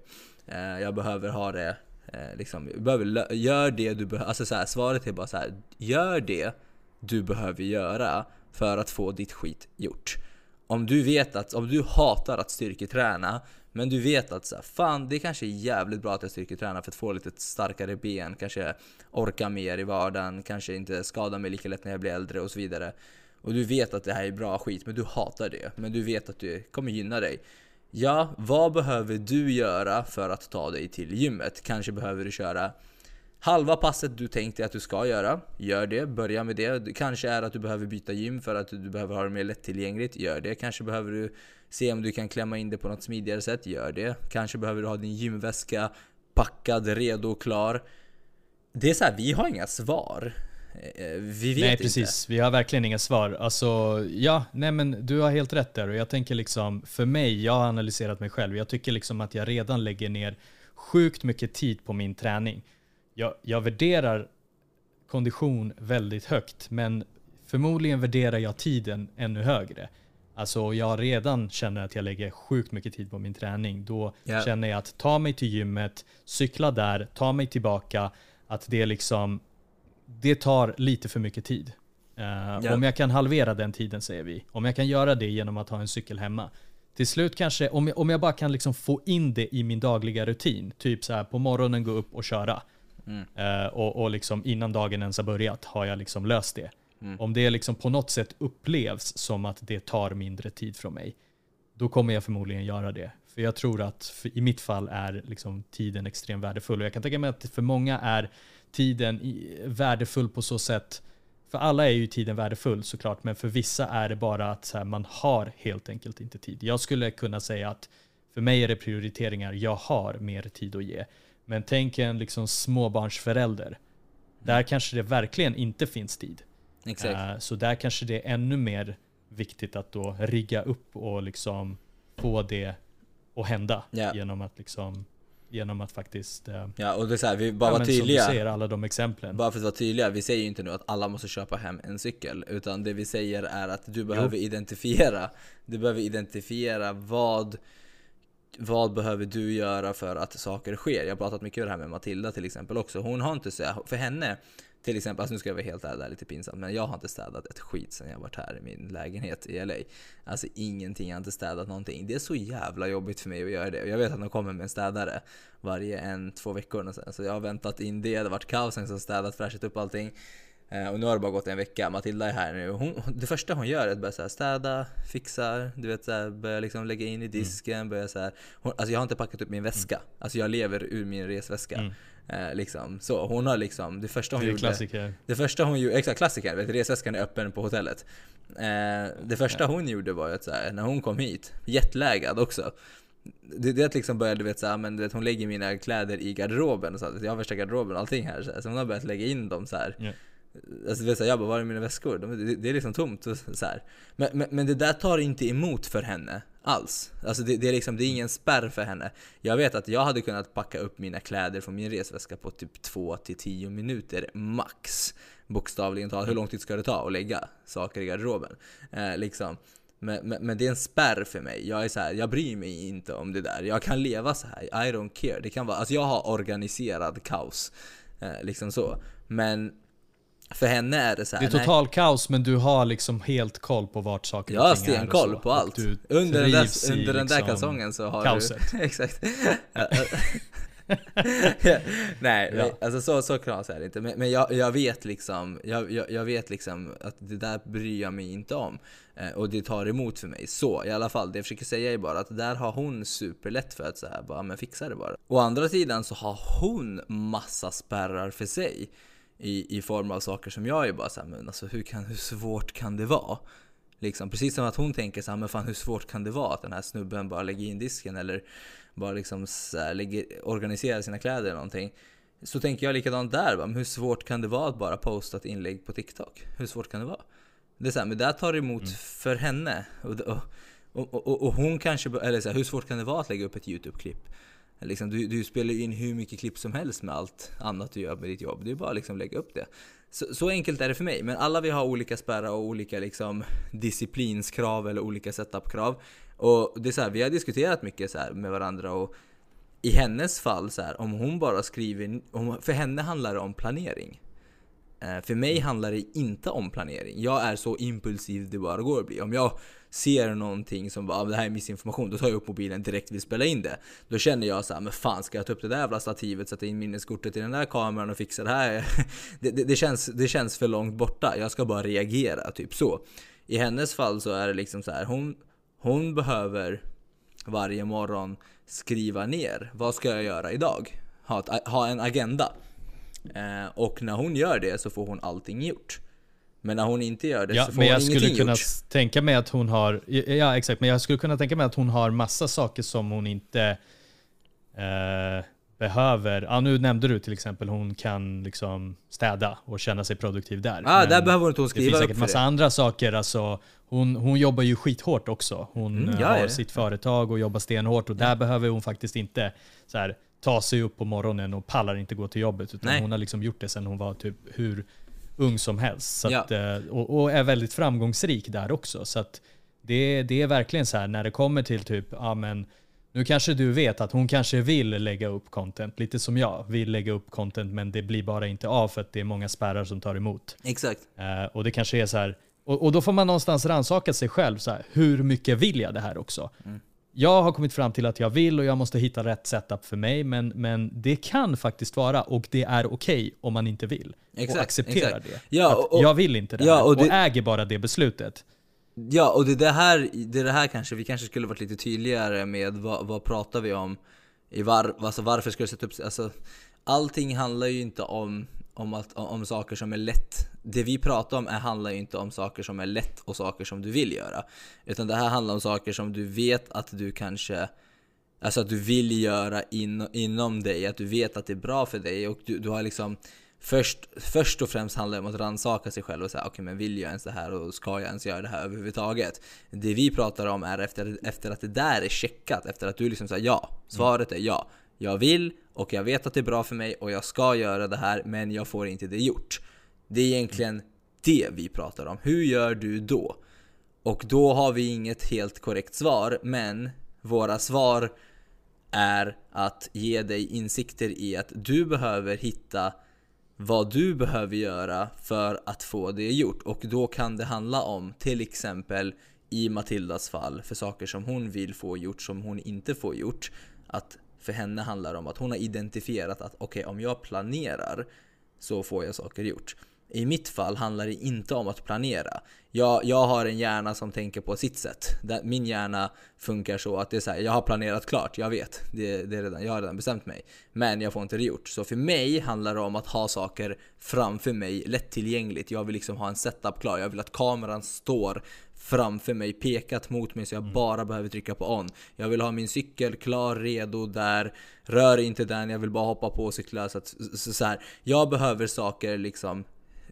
Speaker 1: Eh, jag behöver ha det Eh, liksom, behöver, gör det du behöver, alltså så här, svaret är bara så här, gör det du behöver göra för att få ditt skit gjort. Om du vet att, om du hatar att styrketräna, men du vet att så här, fan det kanske är jävligt bra att jag styrketränar för att få lite starkare ben, kanske orka mer i vardagen, kanske inte skada mig lika lätt när jag blir äldre och så vidare. Och du vet att det här är bra skit, men du hatar det. Men du vet att det kommer gynna dig. Ja, vad behöver du göra för att ta dig till gymmet? Kanske behöver du köra halva passet du tänkte att du ska göra. Gör det, börja med det. Kanske är att du behöver byta gym för att du behöver ha det mer lättillgängligt. Gör det. Kanske behöver du se om du kan klämma in det på något smidigare sätt. Gör det. Kanske behöver du ha din gymväska packad, redo och klar. Det är så här, vi har inga svar. Eh, vi vet
Speaker 2: Nej precis, inte. vi har verkligen inga svar. Alltså, ja, nej men du har helt rätt där och jag tänker liksom, för mig, jag har analyserat mig själv, jag tycker liksom att jag redan lägger ner sjukt mycket tid på min träning. Jag, jag värderar kondition väldigt högt, men förmodligen värderar jag tiden ännu högre. Alltså jag redan känner att jag lägger sjukt mycket tid på min träning. Då yeah. känner jag att ta mig till gymmet, cykla där, ta mig tillbaka, att det liksom det tar lite för mycket tid. Uh, yeah. Om jag kan halvera den tiden säger vi, om jag kan göra det genom att ha en cykel hemma. Till slut kanske, om jag, om jag bara kan liksom få in det i min dagliga rutin, typ så här på morgonen gå upp och köra. Mm. Uh, och, och liksom innan dagen ens har börjat har jag liksom löst det. Mm. Om det liksom på något sätt upplevs som att det tar mindre tid från mig, då kommer jag förmodligen göra det. För jag tror att i mitt fall är liksom tiden extremt värdefull. Och jag kan tänka mig att för många är tiden värdefull på så sätt, för alla är ju tiden värdefull såklart, men för vissa är det bara att här, man har helt enkelt inte tid. Jag skulle kunna säga att för mig är det prioriteringar, jag har mer tid att ge. Men tänk en liksom småbarnsförälder. Där kanske det verkligen inte finns tid.
Speaker 1: Exakt. Uh,
Speaker 2: så där kanske det är ännu mer viktigt att då rigga upp och liksom få det att hända yeah. genom att liksom Genom att faktiskt... Eh,
Speaker 1: ja och det är så här, vi bara ja, vara tydliga.
Speaker 2: Som du ser, alla de exemplen.
Speaker 1: Bara för att vara tydliga, vi säger ju inte nu att alla måste köpa hem en cykel. Utan det vi säger är att du behöver jo. identifiera. Du behöver identifiera vad vad behöver du göra för att saker sker? Jag har pratat mycket om det här med Matilda till exempel också. Hon har inte så, för henne till exempel, alltså nu ska jag vara helt ärlig, det är lite pinsamt, men jag har inte städat ett skit sen jag varit här i min lägenhet i LA. Alltså ingenting, jag har inte städat någonting. Det är så jävla jobbigt för mig att göra det. Och jag vet att de kommer med en städare varje en, två veckor. Så jag har väntat in det, det har varit kaos, sen så städat, fräschat upp allting. Eh, och nu har det bara gått en vecka, Matilda är här nu. Hon, det första hon gör är att börja så här städa, fixar, du vet så börja liksom lägga in i disken, mm. börja så här. Hon, alltså jag har inte packat upp min väska. Mm. Alltså jag lever ur min resväska. Mm. Eh, liksom. Så hon har liksom, det första hon det
Speaker 2: gjorde... Klassiker.
Speaker 1: Det första hon gjorde, exakt klassiker, vet, resväskan är öppen på hotellet. Eh, det första ja. hon gjorde var att så här, när hon kom hit, jetlaggad också. Det, det liksom började, vet, så här, men, du vet, hon lägger mina kläder i garderoben och så, jag har värsta garderoben och allting här. Så, här, så hon har börjat lägga in dem så här. Yeah. Alltså, vet, så här, jag bara, var är mina väskor? De, det, det, är liksom tomt. Och så här. Men, men, men det där tar inte emot för henne alls. Alltså det, det, är liksom, det är ingen spärr för henne. Jag vet att jag hade kunnat packa upp mina kläder från min resväska på typ 2-10 minuter max. Bokstavligen talat. Hur lång tid ska det ta att lägga saker i garderoben? Eh, liksom. Men, men, men, det är en spärr för mig. Jag är så här, jag bryr mig inte om det där. Jag kan leva så här. I don't care. Det kan vara, alltså jag har organiserad kaos. Eh, liksom så. Men för henne är det så här,
Speaker 2: Det är total nej. kaos men du har liksom helt koll på vart saker
Speaker 1: och ting är. Jag har stenkoll på allt. Under den, där, under den där liksom kalsongen så har kaoset. du... exakt. nej, ja. alltså så, så knas är det inte. Men, men jag, jag, vet liksom, jag, jag, jag, vet liksom att det där bryr jag mig inte om. Eh, och det tar emot för mig. Så i alla fall, det jag försöker säga är bara att där har hon superlätt för att säga bara, men fixa det bara. Å andra sidan så har hon massa spärrar för sig i, i form av saker som jag är bara såhär, men alltså hur, kan, hur svårt kan det vara? Liksom, precis som att hon tänker såhär, men fan hur svårt kan det vara att den här snubben bara lägger in disken eller bara liksom lägger, organiserar sina kläder eller någonting. Så tänker jag likadant där, va? men hur svårt kan det vara att bara posta ett inlägg på TikTok? Hur svårt kan det vara? Det är så här, men det tar emot mm. för henne. Och, och, och, och, och hon kanske, eller så här, hur svårt kan det vara att lägga upp ett YouTube-klipp? Liksom, du, du spelar in hur mycket klipp som helst med allt annat du gör med ditt jobb. Det är bara liksom att liksom lägga upp det. Så, så, enkelt är det för mig. Men alla vi har olika spärrar och olika liksom, disciplinskrav eller olika setupkrav. Och det är så här, vi har diskuterat mycket så med varandra och i hennes fall, så här, om hon bara skriver... Om, för henne handlar det om planering. Eh, för mig handlar det inte om planering. Jag är så impulsiv det bara går att bli. Om jag ser någonting som bara, ah, det här är missinformation, då tar jag upp mobilen direkt och vill spela in det. Då känner jag så här, men fan ska jag ta upp det där jävla stativet, sätta in minneskortet i den där kameran och fixa det här? det, det, det, känns, det känns för långt borta, jag ska bara reagera, typ så. I hennes fall så är det liksom så här, hon, hon behöver varje morgon skriva ner, vad ska jag göra idag? Ha, ett, ha en agenda. Eh, och när hon gör det så får hon allting gjort. Men när hon inte gör det ja, så får
Speaker 2: men
Speaker 1: hon
Speaker 2: jag
Speaker 1: ingenting
Speaker 2: skulle kunna
Speaker 1: gjort.
Speaker 2: tänka mig att hon har, ja exakt, men jag skulle kunna tänka mig att hon har massa saker som hon inte eh, behöver. Ja, nu nämnde du till exempel hon kan liksom städa och känna sig produktiv där.
Speaker 1: Ja, ah, där behöver hon inte skriva
Speaker 2: Det finns säkert massa det. andra saker. Alltså, hon, hon jobbar ju skithårt också. Hon mm, har ja. sitt företag och jobbar stenhårt och där behöver hon faktiskt inte så här, ta sig upp på morgonen och pallar inte gå till jobbet. Utan Nej. hon har liksom gjort det sen hon var typ hur ung som helst. Så att, ja. Eh, och, och, är väldigt framgångsrik där också. Så att det, det är verkligen så här när det kommer till typ, ja men nu kanske du vet att hon kanske vill lägga upp content, lite som jag vill lägga upp content men det blir bara inte av för att det är många spärrar som tar emot.
Speaker 1: Exakt.
Speaker 2: Uh, och det kanske är så här, och, och, då får man någonstans rannsaka sig själv, så här, hur mycket vill jag det här också? Mm jag har kommit fram till att jag vill och jag måste hitta rätt setup för mig, men, men det kan faktiskt vara och det är okej okay om man inte vill. Exakt, och accepterar exakt. det. Ja, och, och, jag vill inte det ja, här, och, det, och äger bara det beslutet.
Speaker 1: Ja, och det, det, här, det, det här kanske, vi kanske skulle varit lite tydligare med vad, vad pratar vi om? I var, alltså varför ska du sätta upp, alltså allting handlar ju inte om om, att, om saker som är lätt. Det vi pratar om är, handlar ju inte om saker som är lätt och saker som du vill göra. Utan det här handlar om saker som du vet att du kanske Alltså att du vill göra in, inom dig, att du vet att det är bra för dig och du, du har liksom Först, först och främst handlar det om att rannsaka sig själv och säga okej okay, men vill jag ens det här och ska jag ens göra det här överhuvudtaget? Det vi pratar om är efter, efter att det där är checkat, efter att du liksom säger ja, svaret är ja. Jag vill och jag vet att det är bra för mig och jag ska göra det här men jag får inte det gjort. Det är egentligen det vi pratar om. Hur gör du då? Och då har vi inget helt korrekt svar men våra svar är att ge dig insikter i att du behöver hitta vad du behöver göra för att få det gjort. Och då kan det handla om till exempel i Matildas fall för saker som hon vill få gjort som hon inte får gjort. Att för henne handlar det om att hon har identifierat att okej, okay, om jag planerar så får jag saker gjort. i mitt fall handlar det inte om att planera. Jag, jag har en hjärna som tänker på sitt sätt. Min hjärna funkar så att det är så här, jag har planerat klart, jag vet. Det, det är redan, jag har redan bestämt mig. Men jag får inte det gjort. Så för mig handlar det om att ha saker framför mig lättillgängligt. Jag vill liksom ha en setup klar. Jag vill att kameran står framför mig, pekat mot mig så jag mm. bara behöver trycka på on. Jag vill ha min cykel klar, redo där. Rör inte den, jag vill bara hoppa på och cykla. Så, att, så, så här, jag behöver saker liksom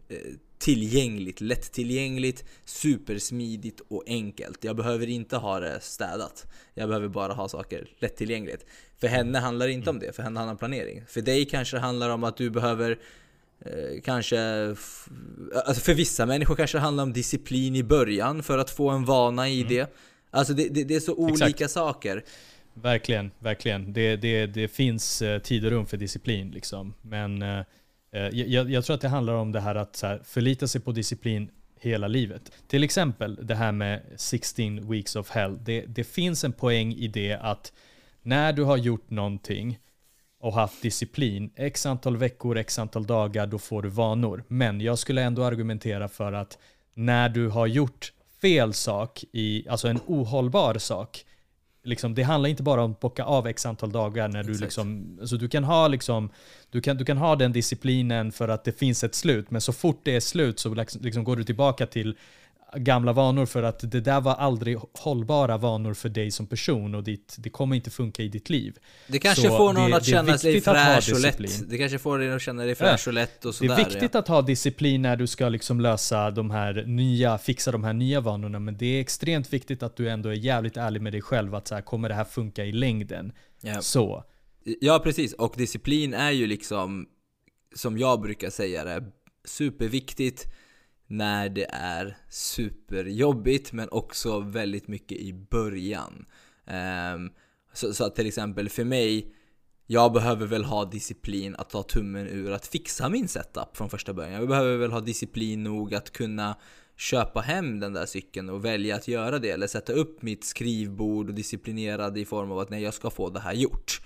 Speaker 1: eh, tillgängligt, lättillgängligt, supersmidigt och enkelt. Jag behöver inte ha det städat. Jag behöver bara ha saker lättillgängligt. För henne handlar det inte om det, för henne handlar om planering. För dig kanske det handlar om att du behöver Eh, kanske, alltså för vissa människor kanske det handlar om disciplin i början för att få en vana i mm. det. Alltså det, det, det, är så olika Exakt. saker.
Speaker 2: Verkligen, verkligen. Det, det, det finns eh, tid och rum för disciplin liksom. Men eh, eh, jag, jag, tror att det handlar om det här att här, förlita sig på disciplin hela livet. Till exempel det här med 16 weeks of hell. Det, det finns en poäng i det att när du har gjort någonting och haft disciplin, x antal veckor, x antal dagar, då får du vanor. Men jag skulle ändå argumentera för att när du har gjort fel sak, i, alltså en ohållbar sak, liksom, det handlar inte bara om att bocka av x antal dagar när du liksom, alltså du kan ha liksom, du kan, du kan ha den disciplinen för att det finns ett slut, men så fort det är slut så liksom, liksom går du tillbaka till gamla vanor för att det där var aldrig hållbara vanor för dig som person och ditt, det kommer inte funka i ditt liv.
Speaker 1: Det kanske så får någon det, att känna sig fräsch och lätt. Det kanske får dig att känna dig fräsch ja. och lätt och sådär.
Speaker 2: Det är viktigt ja. att ha disciplin när du ska liksom lösa de här nya, fixa de här nya vanorna, men det är extremt viktigt att du ändå är jävligt ärlig med dig själv att så här, kommer det här funka i längden? Ja. Så.
Speaker 1: Ja, precis. Och disciplin är ju liksom, som jag brukar säga det, superviktigt när det är superjobbigt men också väldigt mycket i början. Um, så, så att till exempel för mig, jag behöver väl ha disciplin att ta tummen ur att fixa min setup från första början. Jag behöver väl ha disciplin nog att kunna köpa hem den där cykeln och välja att göra det eller sätta upp mitt skrivbord och disciplinera i form av att nej, jag ska få det här gjort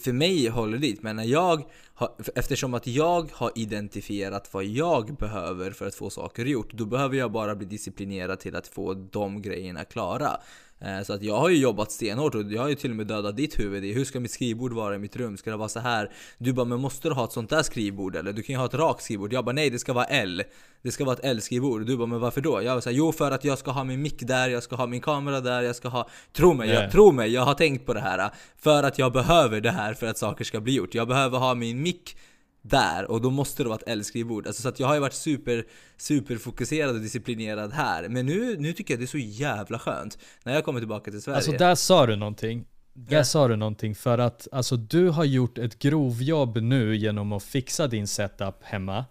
Speaker 1: för mig håller dit, men när jag har, eftersom att jag har identifierat vad jag behöver för att få saker gjort, då behöver jag bara bli disciplinerad till att få de grejerna klara. Eh, så att jag har ju jobbat stenhårt och jag har ju till och med dödat ditt huvud i hur ska mitt skrivbord vara i mitt rum? Ska det vara så här? Du bara, men måste du ha ett sånt där skrivbord eller? Du kan ju ha ett rakt skrivbord. Jag bara, nej det ska vara L. Det ska vara ett L-skrivbord. Du bara, men varför då? Jag var såhär, jo för att jag ska ha min mick där, jag ska ha min kamera där, jag ska ha... Tro mig, jag, tro mig, jag har tänkt på det här. För att jag behöver det här för att saker ska bli gjort. Jag behöver ha min mick där och då måste det vara ett L-skrivbord. Alltså, så att jag har ju varit super, super fokuserad och disciplinerad här. Men nu, nu tycker jag det är så jävla skönt när jag kommer tillbaka till Sverige.
Speaker 2: Alltså där sa du någonting. Där yeah. sa du någonting för att alltså, du har gjort ett grovjobb nu genom att fixa din setup hemma.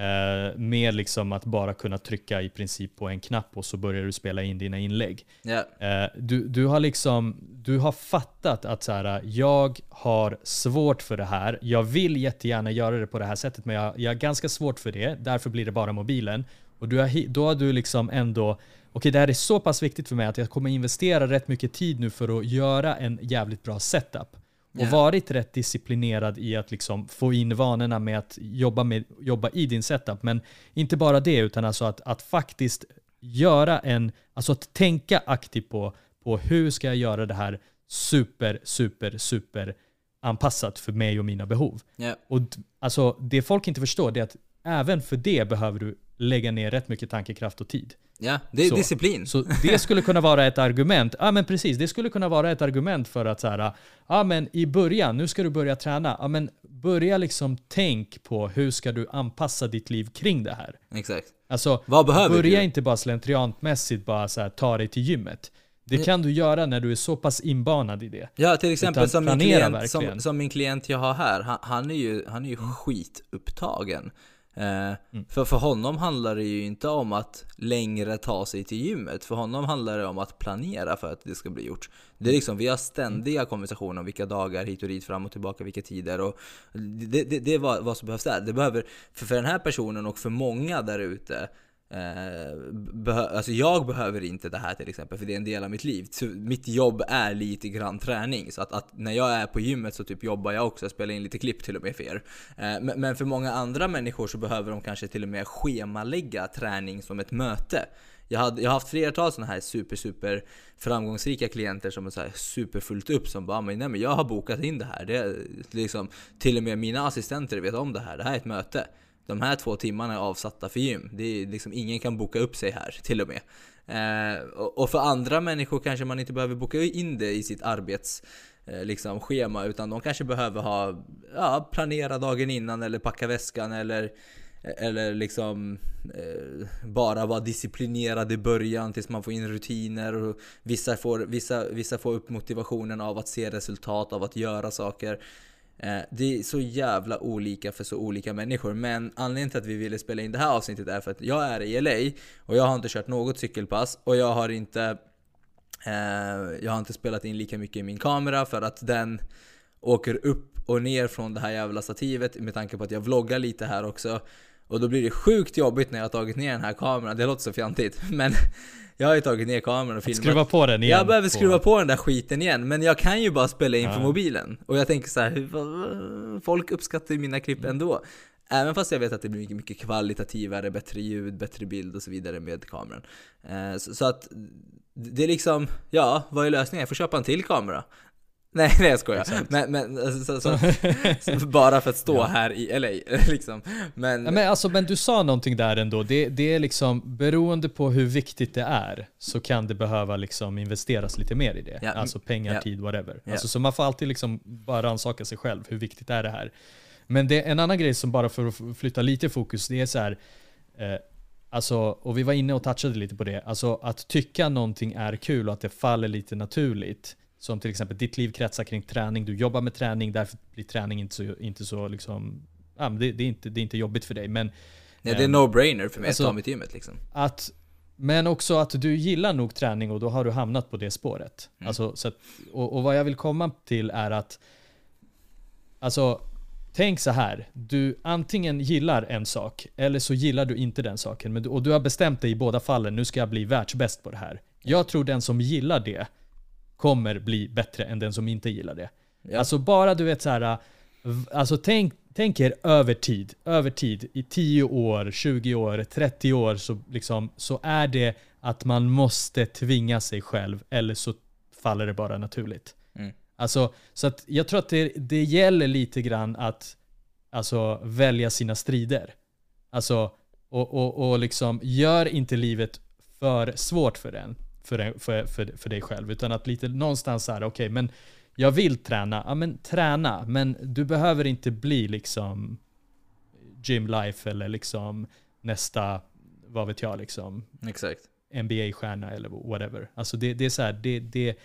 Speaker 2: Eh, med liksom att bara kunna trycka i princip på en knapp och så börjar du spela in dina inlägg.
Speaker 1: Yeah.
Speaker 2: Eh, du, du, har liksom, du har fattat att så här, jag har svårt för det här. Jag vill jättegärna göra det på det här sättet men jag, jag har ganska svårt för det. Därför blir det bara mobilen. Och du har, då har du liksom ändå okej okay, det här är så pass viktigt för mig att jag kommer investera rätt mycket tid nu för att göra en jävligt bra setup och yeah. varit rätt disciplinerad i att liksom få in vanorna med att jobba, med, jobba i din setup. Men inte bara det, utan alltså att, att faktiskt göra en, alltså att tänka aktivt på, på hur ska jag göra det här super, super, super anpassat för mig och mina behov.
Speaker 1: Yeah.
Speaker 2: Och alltså, det folk inte förstår är att även för det behöver du lägga ner rätt mycket tankekraft och tid.
Speaker 1: Ja, det är
Speaker 2: så,
Speaker 1: disciplin.
Speaker 2: Så det skulle kunna vara ett argument. Ja men precis, det skulle kunna vara ett argument för att så här, ja men i början, nu ska du börja träna. Ja men börja liksom tänk på hur ska du anpassa ditt liv kring det här.
Speaker 1: Exakt.
Speaker 2: Alltså,
Speaker 1: Vad behöver
Speaker 2: börja
Speaker 1: du?
Speaker 2: inte bara slentrianmässigt bara så här, ta dig till gymmet. Det kan du göra när du är så pass inbanad i det.
Speaker 1: Ja, till exempel som min, klient, som, som, min klient jag har här. Han, han är ju, han är ju skitupptagen. Eh, mm. För för honom handlar det ju inte om att längre ta sig till gymmet. För honom handlar det om att planera för att det ska bli gjort. Det är liksom, vi har ständiga konversationer om vilka dagar hit och dit, fram och tillbaka, vilka tider. Och det, det, det är vad, vad som behövs där. Det behöver, för, för den här personen och för många där ute Eh, alltså jag behöver inte det här till exempel, för det är en del av mitt liv. Så mitt jobb är lite grann träning. Så att, att, när jag är på gymmet så typ jobbar jag också, jag spelar in lite klipp till och med för er. Eh, men, men för många andra människor så behöver de kanske till och med schemalägga träning som ett möte. Jag, hade, jag har haft flertal sådana här super, super framgångsrika klienter som är så här superfullt upp som bara ah, men, nej, men jag har bokat in det här. Det är liksom, till och med mina assistenter vet om det här. Det här är ett möte. De här två timmarna är avsatta för gym. Det är liksom, ingen kan boka upp sig här till och med. Eh, och för andra människor kanske man inte behöver boka in det i sitt arbets eh, liksom, schema utan de kanske behöver ha ja, planera dagen innan eller packa väskan eller eller liksom eh, bara vara disciplinerad i början tills man får in rutiner. Och vissa, får, vissa, vissa får upp motivationen av att se resultat, av att göra saker. Eh, det är så jävla olika för så olika människor. Men anledningen till att vi ville spela in det här avsnittet är för att jag är i LA och jag har inte kört något cykelpass och jag har inte eh, jag har inte spelat in lika mycket i min kamera för att den åker upp och ner från det här jävla stativet med tanke på att jag vloggar lite här också. Och då blir det sjukt jobbigt när jag har tagit ner den här kameran, det låter så fjantigt. Men jag har ju tagit ner kameran och filmat.
Speaker 2: Skruva på den igen.
Speaker 1: Jag behöver skruva på. den där skiten igen. Men jag kan ju bara spela in ja. på mobilen. Och jag tänker så här, folk uppskattar ju mina klipp ändå. Även fast jag vet att det blir mycket, mycket kvalitativare, bättre ljud, bättre bild och så vidare med kameran. Eh, så, att det är liksom, ja, vad är lösningen? Jag får köpa en till kamera. Nej, nej jag skojar. Men, men alltså, så, så, så, bara för att stå ja. här i LA liksom. Men,
Speaker 2: ja, men, alltså, men du sa någonting där ändå. Det, det är liksom beroende på hur viktigt det är så kan det behöva liksom investeras lite mer i det. Ja. Alltså pengar, ja. tid, whatever. Alltså, så man får alltid liksom bara rannsaka sig själv. Hur viktigt är det här? Men det, en annan grej som bara för att flytta lite fokus, det är så här. Eh, Alltså, och vi var inne och touchade lite på det. Alltså att tycka någonting är kul och att det faller lite naturligt som till exempel ditt liv kretsar kring träning, du jobbar med träning, därför blir träning inte så, inte så liksom, ja, det, det, är inte, det är inte jobbigt för dig. Men,
Speaker 1: Nej, det är no-brainer för mig alltså, att ta mig till gymmet liksom.
Speaker 2: Att, men också att du gillar nog träning och då har du hamnat på det spåret. Mm. Alltså, så att, och, och vad jag vill komma till är att, alltså Tänk så här, du antingen gillar en sak eller så gillar du inte den saken. Men du, och du har bestämt dig i båda fallen, nu ska jag bli världsbäst på det här. Jag tror den som gillar det kommer bli bättre än den som inte gillar det. Ja. Alltså bara du vet så här, alltså tänk, tänk er över tid, över tid, i 10 år, 20 år, 30 år så, liksom, så är det att man måste tvinga sig själv eller så faller det bara naturligt. Mm. Alltså, så att jag tror att det, det gäller lite grann att alltså, välja sina strider. Alltså, och, och, och liksom, gör inte livet för svårt för den för, för, för, för dig själv. Utan att lite någonstans så här, okej okay, men jag vill träna, ja men träna. Men du behöver inte bli liksom gym life eller liksom nästa, vad vet jag liksom.
Speaker 1: Exakt.
Speaker 2: NBA-stjärna eller whatever. Alltså det, det är så här, det, det,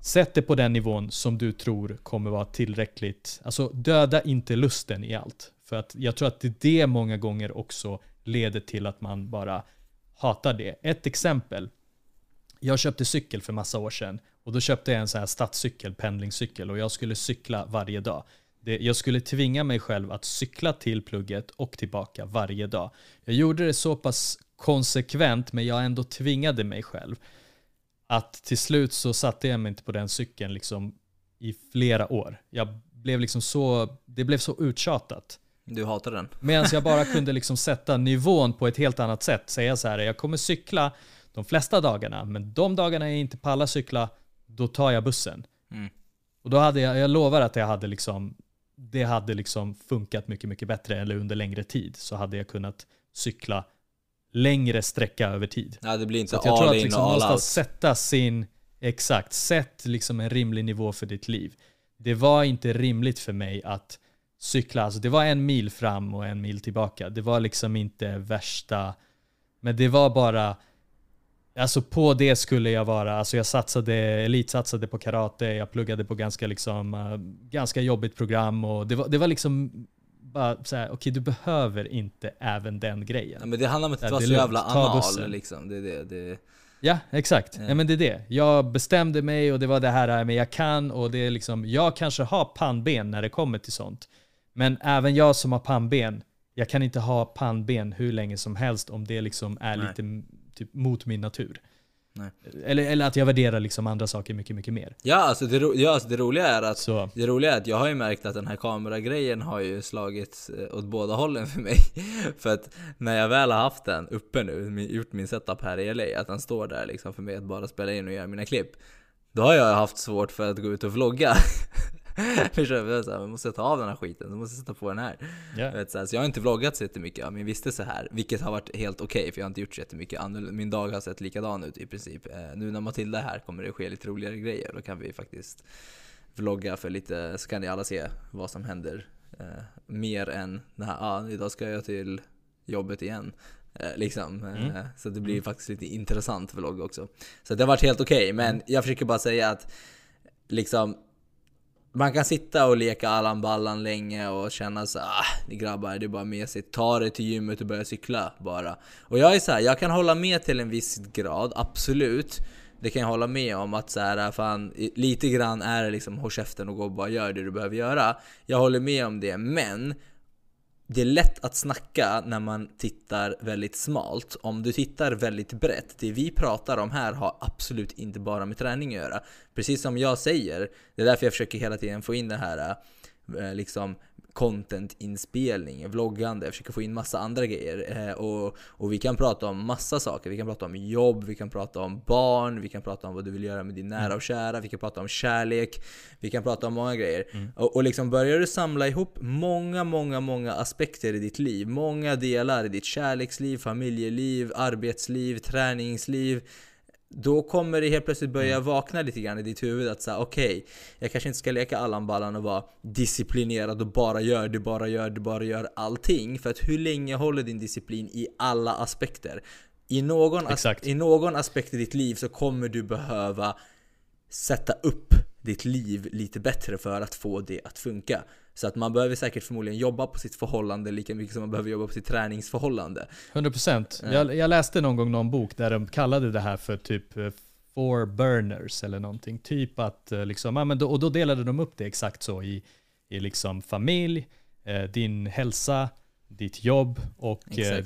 Speaker 2: sätt det på den nivån som du tror kommer vara tillräckligt. Alltså döda inte lusten i allt. För att jag tror att det, det många gånger också leder till att man bara hatar det. Ett exempel jag köpte cykel för massa år sedan och då köpte jag en sån här stadscykel, pendlingscykel och jag skulle cykla varje dag. Det, jag skulle tvinga mig själv att cykla till plugget och tillbaka varje dag. Jag gjorde det så pass konsekvent men jag ändå tvingade mig själv. Att till slut så satte jag mig inte på den cykeln liksom i flera år. Jag blev liksom så, det blev så uttjatat.
Speaker 1: Du hatar den?
Speaker 2: Medan jag bara kunde liksom sätta nivån på ett helt annat sätt. Säga så här, jag kommer cykla de flesta dagarna. Men de dagarna jag inte pallar cykla, då tar jag bussen. Mm. Och då hade jag, jag lovar att jag hade liksom, det hade liksom funkat mycket, mycket bättre. Eller under längre tid så hade jag kunnat cykla längre sträcka över tid.
Speaker 1: Ja, det blir inte så jag tror att liksom all out.
Speaker 2: sätta sin, exakt, sätt liksom en rimlig nivå för ditt liv. Det var inte rimligt för mig att cykla, alltså det var en mil fram och en mil tillbaka. Det var liksom inte värsta, men det var bara Alltså på det skulle jag vara, alltså jag satsade, elitsatsade på karate, jag pluggade på ganska liksom, uh, ganska jobbigt program och det var, det var liksom bara såhär, okej okay, du behöver inte även den grejen.
Speaker 1: Ja, men det handlar om att inte vara så jävla anal liksom. Det, det, det...
Speaker 2: Ja, exakt. Ja. ja. men det är det. Jag bestämde mig och det var det här men jag kan och det är liksom, jag kanske har pannben när det kommer till sånt. Men även jag som har pannben, jag kan inte ha pannben hur länge som helst om det liksom är Nej. lite typ, mot min natur. Eller, eller att jag värderar liksom andra saker mycket, mycket mer.
Speaker 1: Ja, alltså det, ja, alltså det roliga är att Så. Det roliga är att jag har ju märkt att den här kameragrejen har ju slagit eh, åt båda hållen för mig. för att när jag väl har haft den uppe nu, gjort min setup här i LA, att den står där liksom för mig att bara spela in och göra mina klipp. Då har jag haft svårt för att gå ut och vlogga. Förstår du? Så här, måste ta av den här skiten, så måste sätta på den här. Yeah. Vet, så, här, så jag har inte vloggat så jättemycket av min vistelse här, vilket har varit helt okej okay, för jag har inte gjort så jättemycket annorlunda. Min dag har sett likadan ut i princip. Eh, nu när Matilda är här kommer det ske lite roligare grejer, då kan vi faktiskt vlogga för lite, så kan ni alla se vad som händer. Eh, mer än det här, ah, idag ska jag till jobbet igen. Eh, liksom. Mm. Så det blir mm. faktiskt lite intressant vlogg också. Så det har varit helt okej, okay, men mm. jag försöker bara säga att liksom man kan sitta och leka Allan Ballan länge och känna så ah, ni grabbar, det är bara mesigt. Ta det till gymmet och börja cykla bara. Och jag är så här, jag kan hålla med till en viss grad, absolut. Det kan jag hålla med om att så här, fan, lite grann är det liksom håll käften och gå och bara gör det du behöver göra. Jag håller med om det, men det är lätt att snacka när man tittar väldigt smalt. Om du tittar väldigt brett, det vi pratar om här har absolut inte bara med träning att göra. Precis som jag säger, det är därför jag försöker hela tiden få in det här eh, liksom content-inspelning, vloggande, jag försöker få in massa andra grejer. Eh, och, och vi kan prata om massa saker. Vi kan prata om jobb, vi kan prata om barn, vi kan prata om vad du vill göra med din nära och kära, vi kan prata om kärlek, vi kan prata om många grejer. Mm. Och, och liksom börjar du samla ihop många, många, många aspekter i ditt liv, många delar i ditt kärleksliv, familjeliv, arbetsliv, träningsliv, då kommer det helt plötsligt börja mm. vakna lite grann i ditt huvud att säga okej, okay, jag kanske inte ska leka Allan Ballan och vara disciplinerad och bara gör det, bara gör det, bara gör allting. För att hur länge håller din disciplin i alla aspekter? I någon, as- I någon aspekt i ditt liv så kommer du behöva sätta upp ditt liv lite bättre för att få det att funka. Så att man behöver säkert förmodligen jobba på sitt förhållande lika mycket som man behöver jobba på sitt träningsförhållande.
Speaker 2: 100%. Mm. Jag, jag läste någon gång någon bok där de kallade det här för typ eh, four burners eller någonting. Typ att eh, liksom, ja, men då, och då delade de upp det exakt så i, i liksom familj, eh, din hälsa, ditt jobb och eh,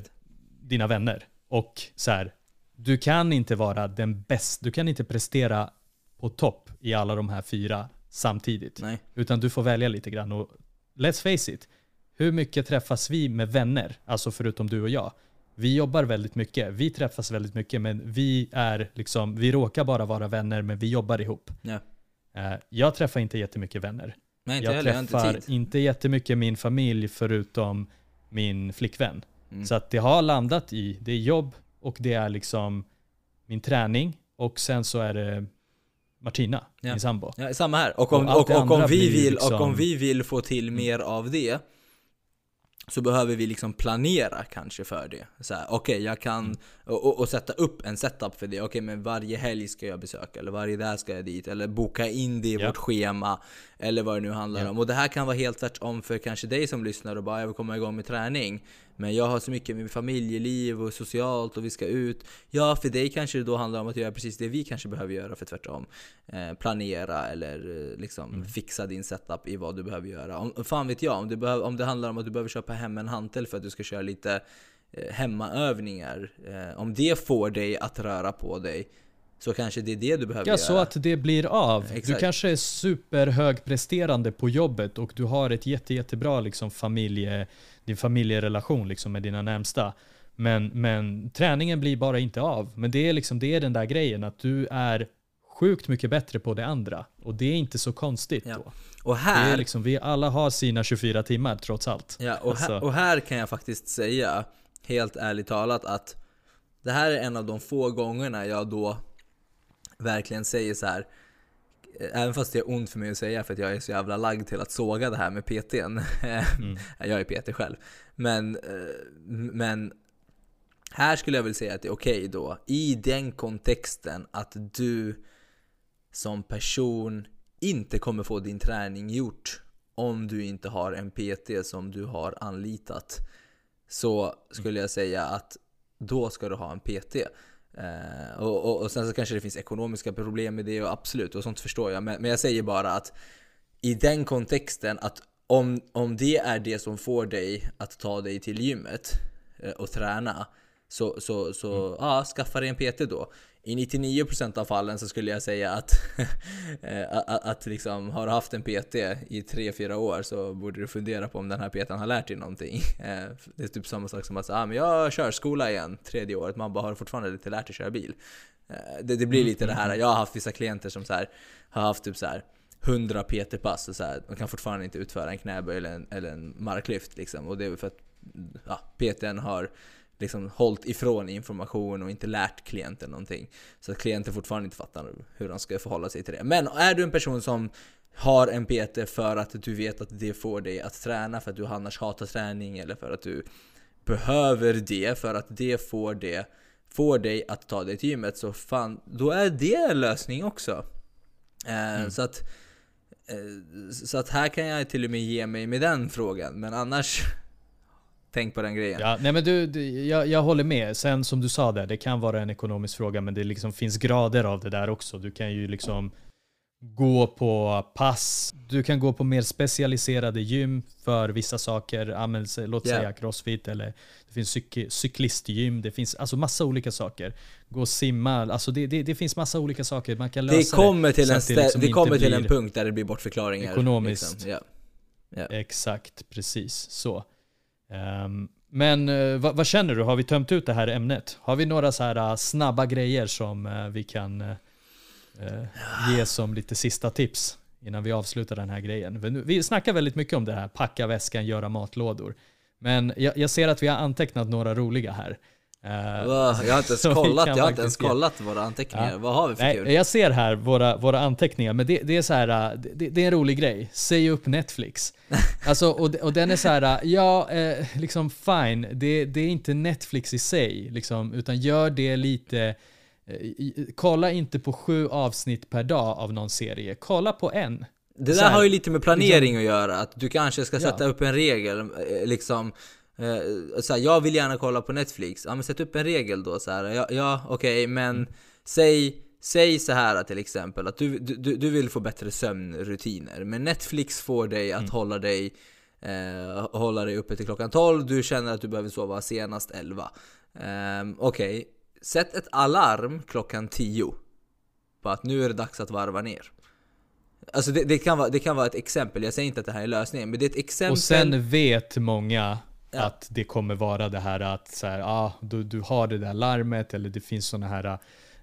Speaker 2: dina vänner. Och så här, du kan inte vara den bästa, du kan inte prestera på topp i alla de här fyra samtidigt.
Speaker 1: Nej.
Speaker 2: Utan du får välja lite grann. Och let's face it, hur mycket träffas vi med vänner? Alltså förutom du och jag. Vi jobbar väldigt mycket, vi träffas väldigt mycket men vi är liksom, vi råkar bara vara vänner men vi jobbar ihop.
Speaker 1: Ja.
Speaker 2: Eh, jag träffar inte jättemycket vänner.
Speaker 1: Nej, inte
Speaker 2: jag heller, träffar jag inte, inte jättemycket min familj förutom min flickvän. Mm. Så att det har landat i, det är jobb och det är liksom min träning och sen så är det Martina, ja. min sambo.
Speaker 1: Ja, samma här. Och om, och, och, och om vi vill, liksom... och om vi vill få till mer av det så behöver vi liksom planera kanske för det. Okej, okay, jag kan... Mm. Och, och, sätta upp en setup för det. Okej, okay, men varje helg ska jag besöka, eller varje dag ska jag dit, eller boka in det i yeah. vårt schema, eller vad det nu handlar yeah. om. Och det här kan vara helt tvärtom för kanske dig som lyssnar och bara jag vill komma igång med träning. Men jag har så mycket med familjeliv och socialt och vi ska ut. Ja, för dig kanske det då handlar om att göra precis det vi kanske behöver göra för tvärtom. Eh, planera eller eh, liksom mm. fixa din setup i vad du behöver göra. Om, fan vet jag, om det, behöv, om det handlar om att du behöver köpa hem en hantel för att du ska köra lite eh, hemmaövningar. Eh, om det får dig att röra på dig så kanske det är det du behöver
Speaker 2: ja,
Speaker 1: göra.
Speaker 2: Så att det blir av. Exakt. Du kanske är superhögpresterande på jobbet och du har ett jätte, jättebra liksom familje din familjerelation liksom med dina närmsta. Men, men träningen blir bara inte av. Men det är, liksom, det är den där grejen att du är sjukt mycket bättre på det andra. Och det är inte så konstigt ja. då.
Speaker 1: Och här,
Speaker 2: det är liksom, vi alla har sina 24 timmar trots allt.
Speaker 1: Ja, och, alltså. här, och här kan jag faktiskt säga, helt ärligt talat, att det här är en av de få gångerna jag då verkligen säger så här Även fast det är ont för mig att säga för att jag är så jävla lagd till att såga det här med PTn. mm. jag är PT själv. Men, eh, men här skulle jag väl säga att det är okej okay då, i den kontexten att du som person inte kommer få din träning gjort om du inte har en PT som du har anlitat. Så skulle jag säga att då ska du ha en PT. Uh, och, och, och, sen så kanske det finns ekonomiska problem med det och absolut, och sånt förstår jag. Men, men jag säger bara att i den kontexten att om, om det är det som får dig att ta dig till gymmet eh, och träna, så, så, så mm. ja, skaffa dig en PT då. I 99% av fallen så skulle jag säga att, eh, att, att liksom, har du haft en PT i 3-4 år så borde du fundera på om den här PTn har lärt dig någonting. Eh, det är typ samma sak som att säga ah, men jag kör skola igen tredje året, man bara har fortfarande inte lärt dig köra bil. Det, det blir mm, lite det här, mm. jag har haft vissa klienter som så här, har haft typ så här 100 PT-pass och så här, de kan fortfarande inte utföra en knäböj eller en, eller en marklyft liksom. Och det är för att ja, PTn har liksom hållit ifrån information och inte lärt klienten någonting. Så att klienten fortfarande inte fattar hur de ska förhålla sig till det. Men är du en person som har en PT för att du vet att det får dig att träna, för att du annars hatar träning eller för att du behöver det, för att det får, det, får dig att ta dig till gymmet, så fan, då är det en lösning också. Eh, mm. Så att Eh, så att här kan jag till och med ge mig med den frågan, men annars Tänk på den grejen.
Speaker 2: Ja, nej men du, du jag, jag, håller med. Sen som du sa där, det kan vara en ekonomisk fråga, men det liksom finns grader av det där också. Du kan ju liksom gå på pass. Du kan gå på mer specialiserade gym för vissa saker. låt yeah. säga crossfit eller det finns cyk cyklistgym. Det finns alltså massa olika saker. Gå och simma. Alltså det, det, det finns massa olika saker. Man kan lösa
Speaker 1: det. Kommer till, en, det, liksom det kommer till en punkt där det blir bortförklaringar.
Speaker 2: Ekonomiskt. Liksom. Yeah. Yeah. Exakt, precis så. Um, men eh, uh, vad, vad, känner du? Har vi tömt ut det här ämnet? Har vi några så här uh, snabba grejer som uh, vi kan ge som lite sista tips innan vi avslutar den här grejen. Vi snackar väldigt mycket om det här, packa väskan, göra matlådor. Men jag, jag ser att vi har antecknat några roliga här.
Speaker 1: Uh, jag har inte ens kollat, jag har inte ens kollat våra anteckningar. Ja. Vad har vi för Nej, kul?
Speaker 2: Jag ser här våra, våra anteckningar, men det, det är så här, det, det, är en rolig grej. Säg upp Netflix. alltså, och, och den är så här, ja, eh, liksom fine, det, det är inte Netflix i sig, liksom, utan gör det lite Eh, kolla inte på sju avsnitt per dag av någon serie. Kolla på en.
Speaker 1: Det där här, har ju lite med planering liksom, att göra. Att du kanske ska sätta ja. upp en regel. Eh, liksom, eh, så här, jag vill gärna kolla på Netflix. Ja men sätt upp en regel då. Så här. Ja, ja okej, okay, men mm. säg, säg så här till exempel att du, du, du vill få bättre sömnrutiner. Men Netflix får dig att mm. hålla dig eh, hålla dig uppe till klockan 12. Du känner att du behöver sova senast 11. Eh, okej. Okay Sätt ett alarm klockan 10 på att nu är det dags att varva ner. Alltså det, det, kan vara, det kan vara ett exempel, jag säger inte att det här är lösningen, men det är ett exempel.
Speaker 2: Och sen vet många ja. att det kommer vara det här att så här, ah, du, du har det där larmet eller det finns sådana här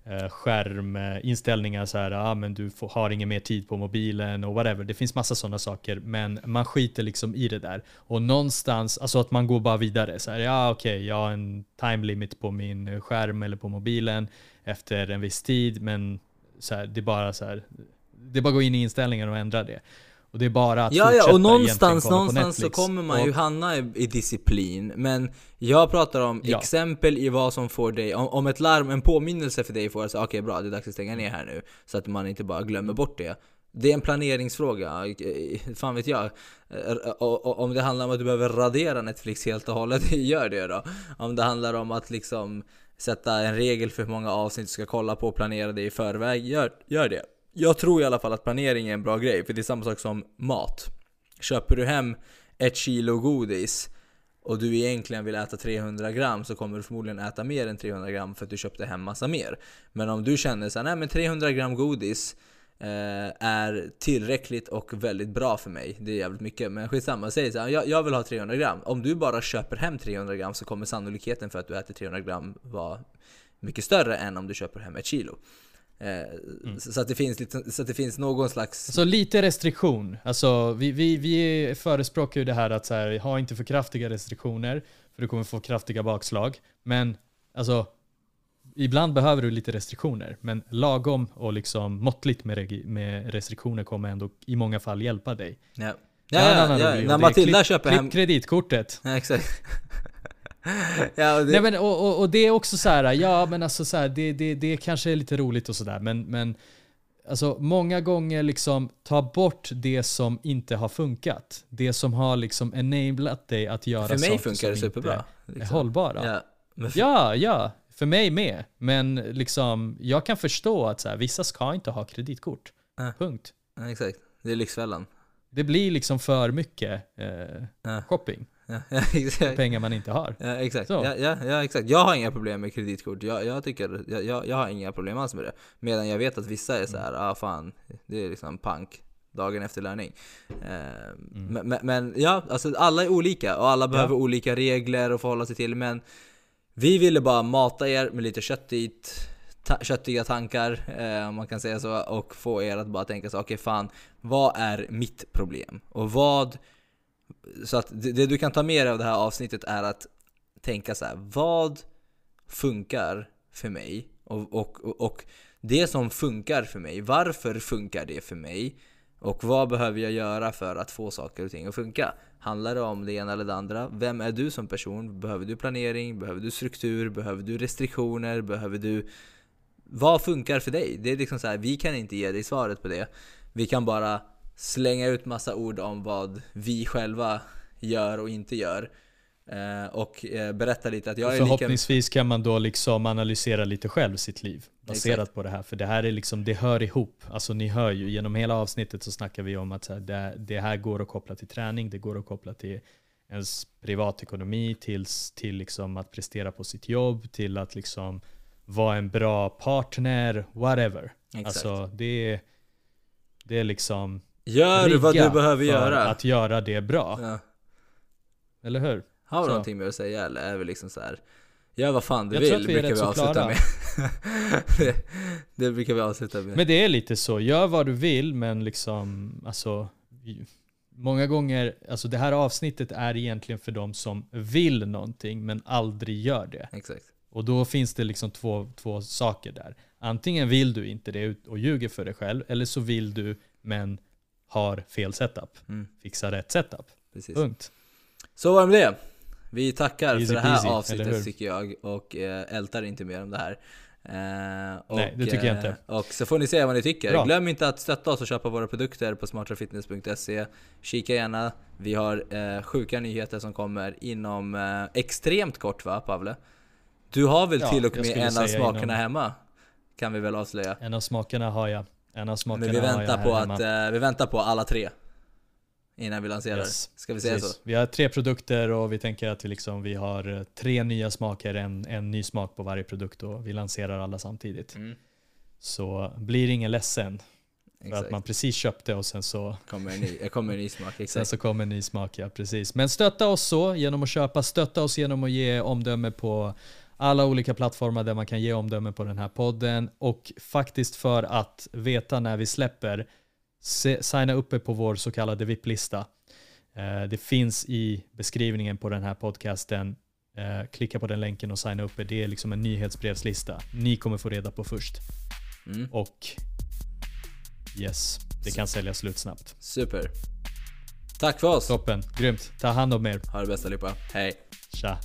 Speaker 2: eh, skärminställningar så här, ah, men du får, har ingen mer tid på mobilen och whatever. Det finns massa sådana saker, men man skiter liksom i det där. Och någonstans, alltså att man går bara vidare. Så här, ja okej, okay, jag har en time limit på min skärm eller på mobilen efter en viss tid, men så här, det är bara så här, det är bara att gå in i inställningar och ändra det. Och det är bara att
Speaker 1: Ja, ja och någonstans, någonstans så kommer man ju hamna i, i, disciplin. Men jag pratar om ja. exempel i vad som får dig, om, om ett larm, en påminnelse för dig får att säga okej okay, bra, det är dags att stänga ner här nu. Så att man inte bara glömmer bort det. Det är en planeringsfråga, fan vet jag. Om det handlar om att du behöver radera Netflix helt och hållet, gör det då. Om det handlar om att liksom sätta en regel för hur många avsnitt du ska kolla på och planera det i förväg, gör, gör det jag tror i alla fall att planering är en bra grej, för det är samma sak som mat. Köper du hem ett kilo godis och du egentligen vill äta 300 gram så kommer du förmodligen äta mer än 300 gram för att du köpte hem massa mer. Men om du känner såhär, nej men 300 gram godis eh, är tillräckligt och väldigt bra för mig. Det är jävligt mycket, men skitsamma. Säg såhär, jag, jag vill ha 300 gram. Om du bara köper hem 300 gram så kommer sannolikheten för att du äter 300 gram vara mycket större än om du köper hem ett kilo. Mm. Så, att det finns lite, så att det finns någon slags...
Speaker 2: Så lite restriktion. Alltså, vi, vi, vi förespråkar ju det här att så här, ha inte för kraftiga restriktioner, för du kommer få kraftiga bakslag. Men alltså, ibland behöver du lite restriktioner, men lagom och liksom måttligt med, med restriktioner kommer ändå i många fall hjälpa dig.
Speaker 1: Ja. Ja, ja, ja, ja. När Matilda köper
Speaker 2: hem... kreditkortet.
Speaker 1: Ja, exakt.
Speaker 2: Ja, och, det... Nej, men, och, och, och, det är också så här, ja men alltså så här, det, det, det kanske är lite roligt och sådär men, men alltså många gånger liksom ta bort det som inte har funkat. Det som har liksom enablat dig att göra saker
Speaker 1: För mig funkar det superbra.
Speaker 2: Liksom. Är hållbara. Ja, för... ja, ja, för mig med. Men liksom, jag kan förstå att så här, vissa ska inte ha kreditkort. Äh. Punkt.
Speaker 1: Ja, exakt. Det är Lyxfällan.
Speaker 2: det blir liksom för mycket eh, ja. shopping. Ja, ja, exakt. Pengar man inte har.
Speaker 1: Ja, exakt. Ja, ja, ja, exakt. Jag har inga problem med kreditkort. Jag, jag tycker, jag, jag har inga problem alls med det. Medan jag vet att vissa är så här, mm. ah fan, det är liksom pank dagen efter lärning. Eh, mm. men, men, ja, alltså alla är olika och alla behöver olika regler att förhålla sig till. Men vi ville bara mata er med lite köttigt, ta köttiga tankar, eh, om man kan säga så, och få er att bara tänka så okej okay, fan, vad är mitt problem? Och vad... Så att det, det, du kan ta med dig av det här avsnittet är att tänka så här, vad funkar för mig? Och, och, och, och det som funkar för mig, varför funkar det för mig? Och vad behöver jag göra för att få saker och ting att funka? Handlar det om det ena eller det andra? Vem är du som person? Behöver du planering? Behöver du struktur? Behöver du restriktioner? Behöver du... Vad funkar för dig? Det är liksom så här, vi kan inte ge dig svaret på det. Vi kan bara slänga ut massa ord om vad vi själva gör och inte gör. Eh, och eh, berätta lite att jag är
Speaker 2: Förhoppningsvis lika... kan man då liksom analysera lite själv sitt liv baserat Exakt. på det här. För det här är liksom, det hör ihop. Alltså ni hör ju, genom hela avsnittet så snackar vi om att det, här går att koppla till träning, det går att koppla till ens privatekonomi, till, till liksom att prestera på sitt jobb, till att liksom vara en bra partner, whatever. Exakt. Alltså det, det är liksom
Speaker 1: Gör vad du behöver göra.
Speaker 2: att göra det bra. Ja. Eller hur?
Speaker 1: Har du någonting mer att säga eller är vi liksom så här Gör vad fan du jag vill, vi brukar vi avsluta med. det, det brukar vi avsluta med.
Speaker 2: Men det är lite så, gör vad du vill men liksom, alltså Många gånger, alltså det här avsnittet är egentligen för de som vill någonting men aldrig gör det.
Speaker 1: Exakt.
Speaker 2: Och då finns det liksom två, två saker där. Antingen vill du inte det och ljuger för dig själv, eller så vill du men har fel setup. Mm. Fixa rätt setup. Precis. Punkt.
Speaker 1: Så var det med det. Vi tackar easy för det här peasy, avsnittet tycker jag och eh, ältar inte mer om det här.
Speaker 2: Eh, och, Nej, det tycker jag inte. Eh,
Speaker 1: och så får ni se vad ni tycker. Bra. Glöm inte att stötta oss och köpa våra produkter på smartrafitness.se. Kika gärna. Vi har eh, sjuka nyheter som kommer inom eh, extremt kort va Pavle? Du har väl ja, till och med en av smakerna inom... hemma? Kan vi väl avslöja?
Speaker 2: En av smakerna har jag. En av smakerna
Speaker 1: Men vi väntar på att, eh, vi väntar på alla tre innan vi lanserar. Yes. Ska vi säga Precis. så?
Speaker 2: Vi har tre produkter och vi tänker att vi, liksom, vi har eh, tre nya smaker, en, en ny smak på varje produkt och vi lanserar alla samtidigt. Mm. Så blir ingen ledsen. För att man precis köpte och sen så
Speaker 1: kommer en ny, kommer en ny smak. Exakt.
Speaker 2: Sen så kommer en ny smak, ja precis. Men stötta oss så genom att köpa, stötta oss genom att ge omdöme på alla olika plattformar där man kan ge omdöme på den här podden och faktiskt för att veta när vi släpper signa upp er på vår så kallade VIP-lista. Eh, det finns i beskrivningen på den här podcasten. Eh, klicka på den länken och signa upp er. Det är liksom en nyhetsbrevslista. Ni kommer få reda på först. Mm. Och yes, det kan sälja slut snabbt.
Speaker 1: Super. Tack för oss.
Speaker 2: Toppen, grymt. Ta hand om er.
Speaker 1: Ha det bäst allihopa. Hej.
Speaker 2: Tja.